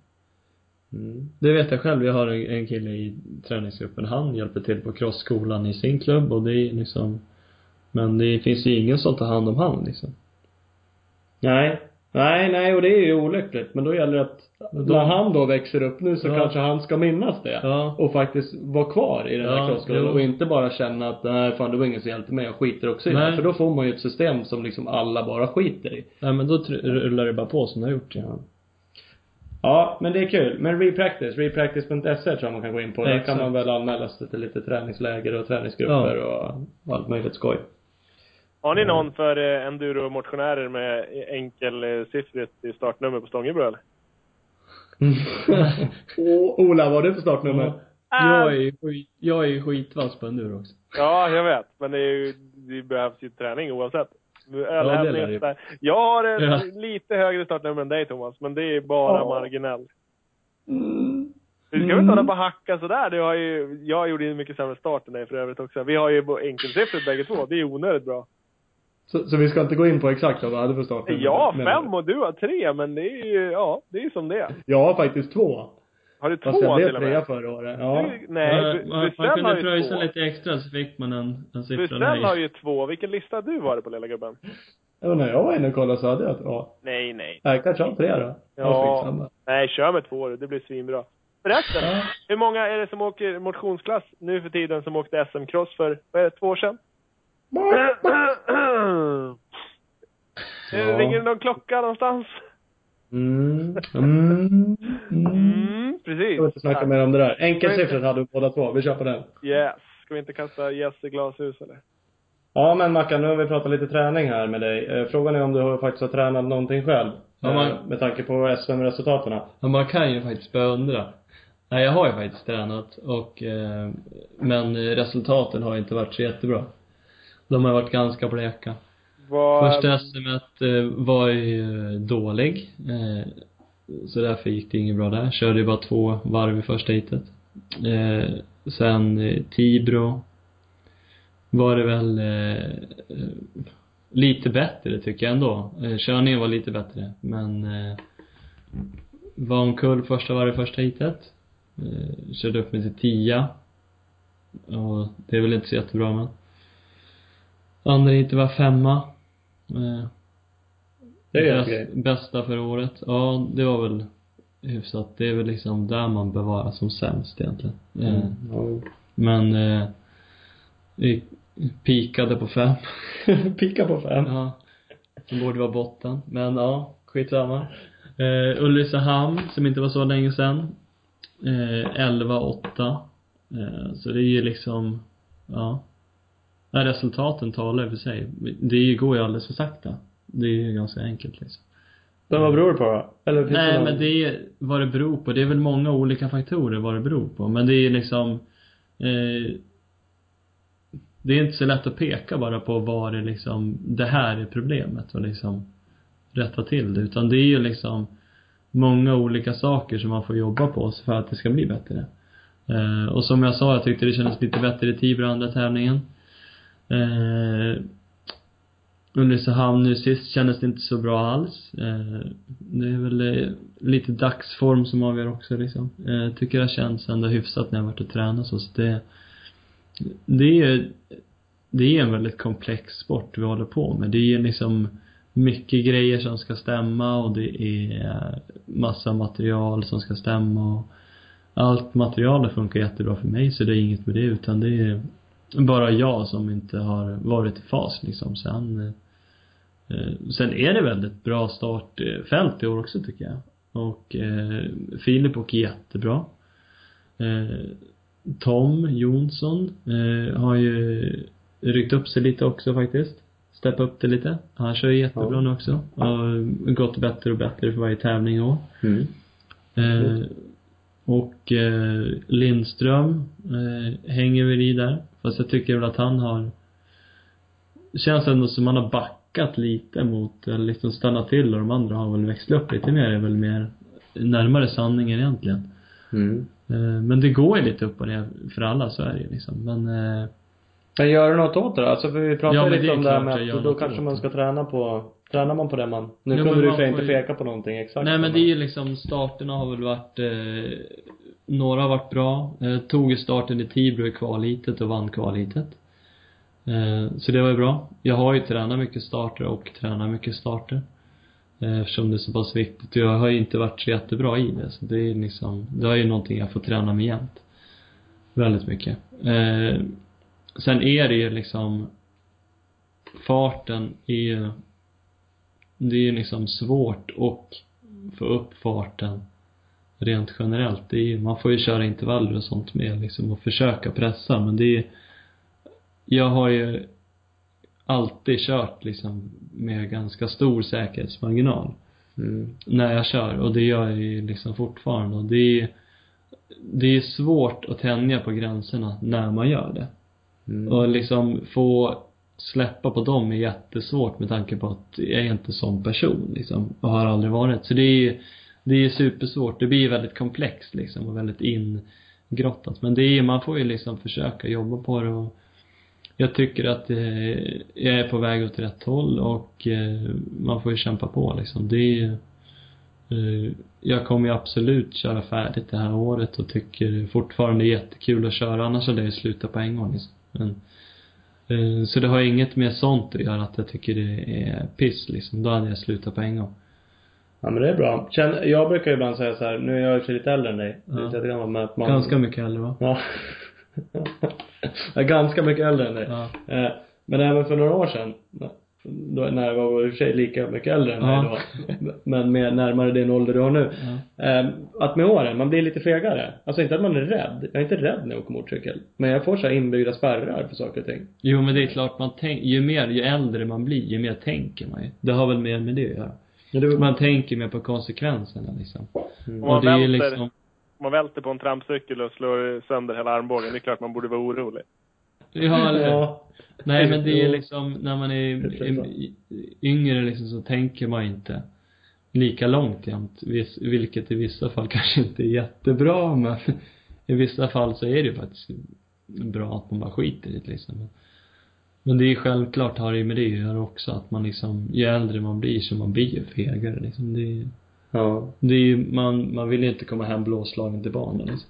Mm. Det vet jag själv. Jag har en, kille i träningsgruppen. Han hjälper till på crossskolan i sin klubb och det är liksom Men det finns ju ingen som tar hand om han liksom. Nej. Nej, nej, och det är ju olyckligt. Men då gäller det att då- när han då växer upp nu så Ja. kanske han ska minnas det. Ja. Och faktiskt vara kvar i den här Ja, crossskolan jo. och inte bara känna att nej fan det var ingen som hjälpte mig, jag skiter också i det. Nej. För då får man ju ett system som liksom alla bara skiter i. Nej men då rullar det bara på som det har gjort ja. Ja, men det är kul. Men Repractice, repractice.se tror jag man kan gå in på. Där Exakt. kan man väl anmäla sig till lite träningsläger och träningsgrupper och allt möjligt skoj. Har ni någon för eh, enduro-motionärer med enkelsiffrigt i startnummer på Stångebro eller? Ola, vad har du för startnummer? Jag är ju skit, jag är skitvass på enduro också. Ja, jag vet. Men det, är ju, det behövs ju träning oavsett. Sådär. Jag har en Ja. lite högre startnummer än dig Thomas, men det är bara Ja. marginell. Mm. Du ska väl inte hålla på och hacka sådär? Du har ju, jag gjorde ju en mycket sämre start än dig för övrigt också. Vi har ju enkelsiffrigt bägge två. Det är onödigt bra. Så, så vi ska inte gå in på exakt vad du hade för start? Jag har fem och du har tre, men det är ju, ja, det är ju som det är. Jag har faktiskt två. Har du Fast jag två blev trea förra året. Ja. Du, nej, man, du, man, man Brusell har kunde pröjsa två. lite extra så fick man en, en siffra Brusell där har ju två. Vilken lista du varit på lilla gubben? ja. När jag var inne och kollade så hade jag, ja. Nej, nej. Jag kanske har tre då. Ja. Nej, kör med två. Det blir svinbra. Förresten, Ja. hur många är det som åker motionsklass nu för tiden som åkte SM-cross för, vad är det, två år sedan? Ja. Ringer det någon klocka någonstans? Mm. Mm. Mm. Mm, precis. Jag vill inte snacka mer om det där. Enkelsiffrigt hade vi båda två. Vi kör på den. Yes. Ska vi inte kasta gäss i glashus eller? Ja men Mackan, nu har vi pratat lite träning här med dig. Eh, Frågan är om du har- faktiskt har tränat någonting själv? Ja, man- Eh, Med tanke på SM-resultaten. Ja, man kan ju faktiskt börja undra. Nej, jag har ju faktiskt tränat och, eh, men resultaten har inte varit så jättebra. De har varit ganska bleka. Vad... Första SMet eh, var ju eh, dålig. Eh, så därför gick det inget bra där. Körde ju bara två varv i första heatet. Sen Tibro var det väl lite bättre tycker jag ändå. Körningen var lite bättre. Men var omkull första varv i första heatet. Körde upp mig till tia. Och det är väl inte så jättebra men. Andra heatet var femma. Eh, Det är bäst. Bästa för året. Ja, det var väl hyfsat. Det är väl liksom där man bör vara som sämst egentligen. Eh, Mm. Ja. men eh, vi pikade på fem. Picka på fem. Ja. Som borde vara botten. Men ja, skitsamma. Eh, Ulricehamn, som inte var så länge sedan. Eh, 11-8. Eh, så det är ju liksom, ja. Nej, resultaten talar för sig. Det går ju alldeles för sakta. Det är ju ganska enkelt liksom. Men vad beror det på då? Eller finns Nej någon- men det är vad det beror på. Det är väl många olika faktorer vad det beror på. Men det är liksom eh, Det är inte så lätt att peka bara på vad det liksom, det här är problemet och liksom rätta till det. Utan det är ju liksom många olika saker som man får jobba på för att det ska bli bättre. Eh, och som jag sa, jag tyckte det kändes lite bättre i Tibro andra tävlingen. Eh, Ulricehamn nu sist kändes det inte så bra alls. Eh, det är väl eh, lite dagsform som avgör också liksom. Eh, tycker jag känns ändå hyfsat när jag varit och tränat så, så det det är ju det är en väldigt komplex sport vi håller på med. Det är ju liksom mycket grejer som ska stämma och det är massa material som ska stämma och allt materialet funkar jättebra för mig så det är inget med det utan det är bara jag som inte har varit i fas liksom. Sen, eh, sen är det väldigt bra startfält i år också tycker jag. Och eh, Filip åker jättebra. Eh, Tom Jonsson eh, har ju ryckt upp sig lite också faktiskt. Steppat upp det lite. Han kör jättebra Ja. nu också. Och gått bättre och bättre för varje tävling i år. Mm. Eh, och eh, Lindström eh, hänger väl i där. Fast jag tycker väl att han har känns ändå som han har backat lite mot, eller liksom stannat till och de andra har väl växlat upp lite mer, är väl mer närmare sanningen egentligen. Mm. Eh, men det går ju lite upp och ner för alla, så är det ju liksom. Men eh, Men gör du något åt det då? Alltså för vi pratade Ja, lite om det här med att då kanske man ska träna på, tränar man på det man, nu Ja, men du får inte peka på någonting exakt. Nej men det är ju liksom, starterna har väl varit, eh, några har varit bra. Eh, tog starten i Tibro i kvalhitet och vann kvalhitet. Eh, så det var ju bra. Jag har ju tränat mycket starter och tränar mycket starter. Eh, eftersom det är så pass viktigt. Jag har ju inte varit så jättebra i det. Så det är liksom, det är ju någonting jag får träna med jämt. Väldigt mycket. Eh, sen är det ju liksom, farten är ju, det är ju liksom svårt att få upp farten rent generellt. Det är, ju- man får ju köra intervaller och sånt med liksom och försöka pressa men det är jag har ju alltid kört liksom med ganska stor säkerhetsmarginal Mm. när jag kör och det gör jag ju liksom fortfarande och det är det är svårt att tänja på gränserna när man gör det. Mm. Och liksom få släppa på dem är jättesvårt med tanke på att jag är inte sån person liksom. Och har aldrig varit. Så det är ju det är supersvårt. Det blir väldigt komplext liksom och väldigt ingrottat. Men det är, man får ju liksom försöka jobba på det och jag tycker att eh, jag är på väg åt rätt håll och eh, man får ju kämpa på liksom. Det är eh, jag kommer ju absolut köra färdigt det här året och tycker fortfarande det är jättekul att köra, annars hade jag slutat på en gång liksom. Men, så det har inget med sånt att göra, att jag tycker det är piss liksom. Då hade jag slutat på en gång. Ja men det är bra. Känn, jag brukar ju ibland säga så här, nu är jag sig lite äldre än dig. Ja. Lite gammal men att man Ganska mycket äldre va? Ja. jag är ganska mycket äldre än dig. Ja. Eh, men även för några år sedan, då, när jag var i och för sig lika mycket äldre än Ja. dig då, men med närmare din ålder du har nu. Ja. Eh, att med åren, man blir lite fegare. Alltså inte att man är rädd. Jag är inte rädd när jag åker motorcykel. Men jag får så här inbyggda spärrar för saker och ting. Jo men det är klart man tänker, ju mer, ju äldre man blir, ju mer tänker man ju. Det har väl mer med det att göra. Men det, Man tänker mer på konsekvenserna liksom. Mm. Och det är liksom, om man välter på en trampcykel och slår sönder hela armbågen, det är klart man borde vara orolig. ja eller ja. Nej men det är liksom, när man är, yngre liksom så tänker man inte lika långt jämt. Vilket i vissa fall kanske inte är jättebra men i vissa fall så är det ju faktiskt bra att man bara skiter i det liksom. Men- det är självklart har det ju med det att göra också att man liksom, ju äldre man blir så man blir ju fegare liksom. Det är, Ja. det är ju, man, man vill ju inte komma hem blåslagen till barnen liksom.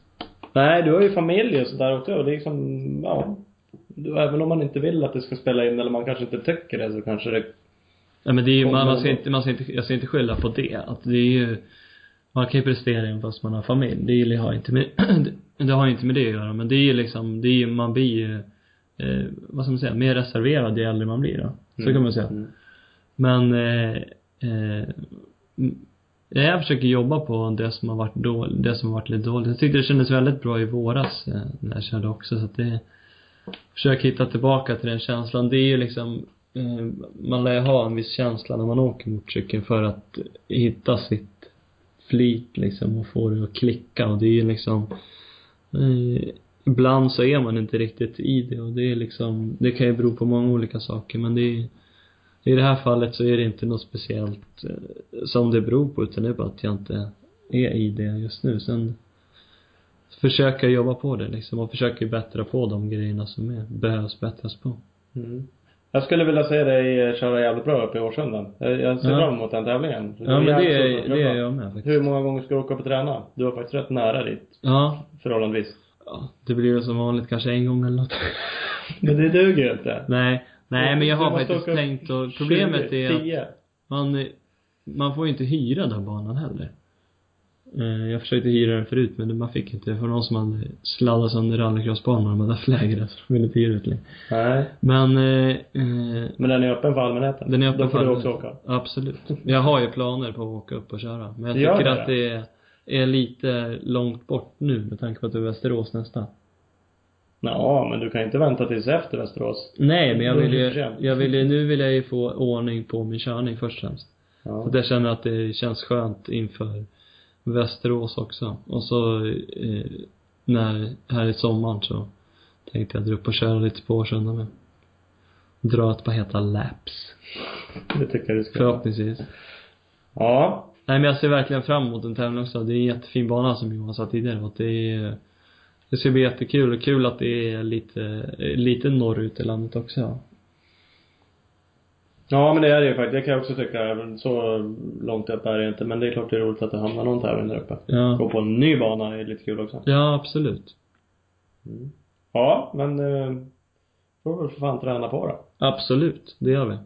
Nej, du har ju familj och sådär också. Och det är liksom, ja. Även om man inte vill att det ska spela in eller man kanske inte tycker det så kanske det Ja men det är ju, man, man ska inte, man ska inte, jag ska inte skylla på det. Att det är ju, man kan ju prestera även fast man har familj. Det har inte med, det har inte med det att göra. Men det är ju liksom, det är ju, man blir ju, eh, vad ska man säga, mer reserverad ju äldre man blir då. Så kan man säga. Mm. Men, eh, eh, mm, jag försöker jobba på det som har varit dåligt, det som har varit lite dåligt. Jag tyckte det kändes väldigt bra i våras eh, när jag körde också så att det Försök hitta tillbaka till den känslan. Det är ju liksom eh, man lär ju ha en viss känsla när man åker motorcykel för att hitta sitt flyt liksom och få det att klicka och det är ju liksom eh, ibland så är man inte riktigt i det och det är liksom, det kan ju bero på många olika saker men det är i det här fallet så är det inte något speciellt eh, som det beror på utan det är bara att jag inte är i det just nu. Sen försöker jag jobba på det liksom och försöker bättra på de grejerna som är, behövs bättras på. Mm. Jag skulle vilja se dig eh, köra jävligt bra uppe i Årsunda. Jag, ser Ja. fram emot den tävlingen. Ja men det är, det är jag med faktiskt. Hur många gånger ska du åka på träna? Du var faktiskt rätt nära dit, Ja. förhållandevis. ja. Det blir väl som vanligt kanske en gång eller något. Men det duger ju inte. Nej. Nej men jag har faktiskt tänkt och problemet 20, är att 10. man, man får ju inte hyra den banan heller. Eh, Jag försökte hyra den förut men man fick inte. Det var någon som hade sladdat sönder rallycrossbanan med där lägret så de ville inte hyra ut längre. Nej. Men, eh, eh, Men den är öppen för allmänheten. den är öppen Då får för du också åka. Absolut. Jag har ju planer på att åka upp och köra. Men jag Gör tycker det? att det är, är lite långt bort nu med tanke på att det är Västerås nästa. Ja, men du kan inte vänta tills efter Västerås. Nej, men jag vill ju, jag vill ju, nu vill jag ju få ordning på min körning först och främst. Ja. Så jag känner att det känns skönt inför Västerås också. Och så, eh, när, här i sommaren så tänkte jag dra upp och köra lite på Årsunda med. Dra ett par heta laps. Det tycker jag du ska. Förhoppningsvis. Ja. Nej men jag ser verkligen fram emot en tävling också. Det är en jättefin bana som Johan sa tidigare och det är det ska bli jättekul och kul att det är lite, lite norrut i landet också. Ja. Men det är det ju faktiskt. Det kan jag också tycka. Så långt upp är det inte. Men det är klart det är roligt att det hamnar någon tävling där uppe. Ja, Gå på en ny bana är lite kul också. ja absolut. Ja, men eh, får väl för fan träna på då. Absolut, det gör vi.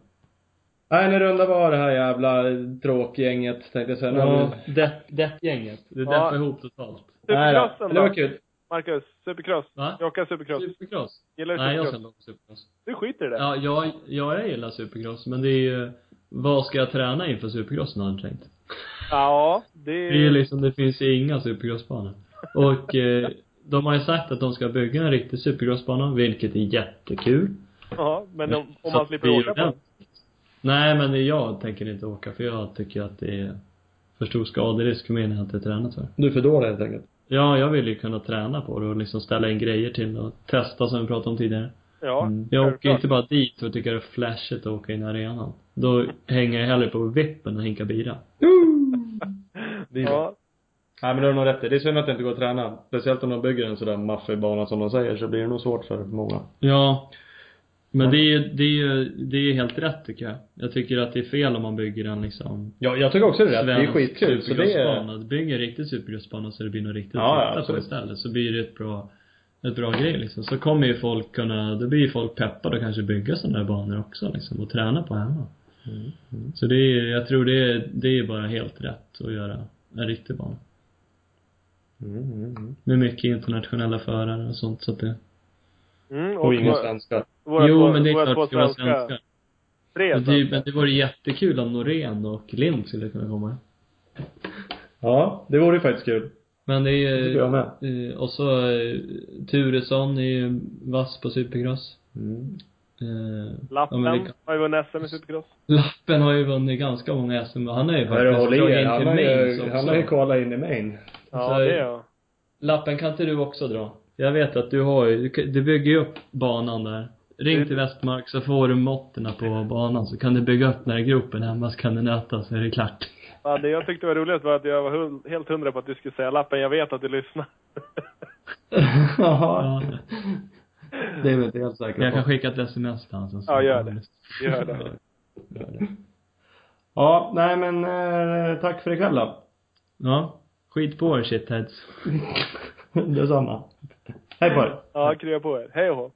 Nej, nu rundar var det här jävla tråkgänget tänkte jag säga. Ja, det, det gänget. Det Ja. deppar ihop totalt. Nej det var kul. Marcus, supercross. Va? Jag åker supercross. Supercross? Gillar du Nej, jag supercross? känner också supercross. Du skiter i det? Ja, jag, ja, jag gillar supercross, men det är ju, vad ska jag träna inför supercrossen har jag tänkt. Ja, det Det är liksom, det finns ju inga supercrossbanor. Och eh, de har ju sagt att de ska bygga en riktig supercrossbana, vilket är jättekul. Ja, men om, om man slipper åka på den. Nej, men jag tänker inte åka för jag tycker att det är för stor skaderisk för mig när jag inte tränat för. Du är för dålig helt enkelt. Ja, jag vill ju kunna träna på det och liksom ställa in grejer till och testa som vi pratade om tidigare. Ja, Mm. Jag åker inte bara dit och tycker det är flashigt att åka in i arenan. Då hänger jag hellre på vippen och hinkar bira. Det är bra. Ja, Nej men du har nog rätt i. Det är synd att det inte går att träna. Speciellt om de bygger en sådär maffig bana som de säger så blir det nog svårt för många. Ja. Men det är det är ju, det är helt rätt tycker jag. Jag tycker att det är fel om man bygger en liksom Ja, jag tycker också det är rätt. Det är svensk skitkul. Så det är... Bygg en riktig supercrossbana så det blir något riktigt Ja, ja, att titta på istället. Så blir det ett bra, ett bra grej liksom. Så kommer ju folk kunna, då blir ju folk peppade och kanske bygga sådana här banor också liksom och träna på hemma. Mm, Så det är, jag tror det är, det är bara helt rätt att göra en riktig bana. Mm, mm, mm. Med mycket internationella förare och sånt så att det mm, Och inga våra- svenskar. Våra Jo två, men det är klart två det svenska. svenskar. Tre Men det, men det vore jättekul om Norén och Lind skulle kunna komma. Ja, det vore ju faktiskt kul. Men det är Det tycker jag med. ju, eh, och så eh, Turesson är ju vass på supercross. Mm. Eh, Lappen ja, kan- har ju vunnit SM i supercross. Lappen har ju vunnit ganska många SM han är ju faktiskt håll i er. in Han till har ju, han har ju kvalat in i main. Ja, Så- det är jag. Lappen kan inte du också dra? Jag vet att du har ju, du, du bygger ju upp banan där. Ring Det- till Västmark så får du måtten på banan så kan du bygga upp den här gropen hemma så kan du nöta så är det klart. Ja, det jag tyckte var roligt var att jag var helt hundra på att du skulle säga lappen. Jag vet att du lyssnar. ja. Ja. Det är vi inte helt säkra Jag kan skicka ett sms till honom sen så Ja, gör det. Gör det. Ja, nej men eh, tack för ikväll då. Ja. Skit på er shitheads. Detsamma. Hej på er. Ja, krya på er. Hej och.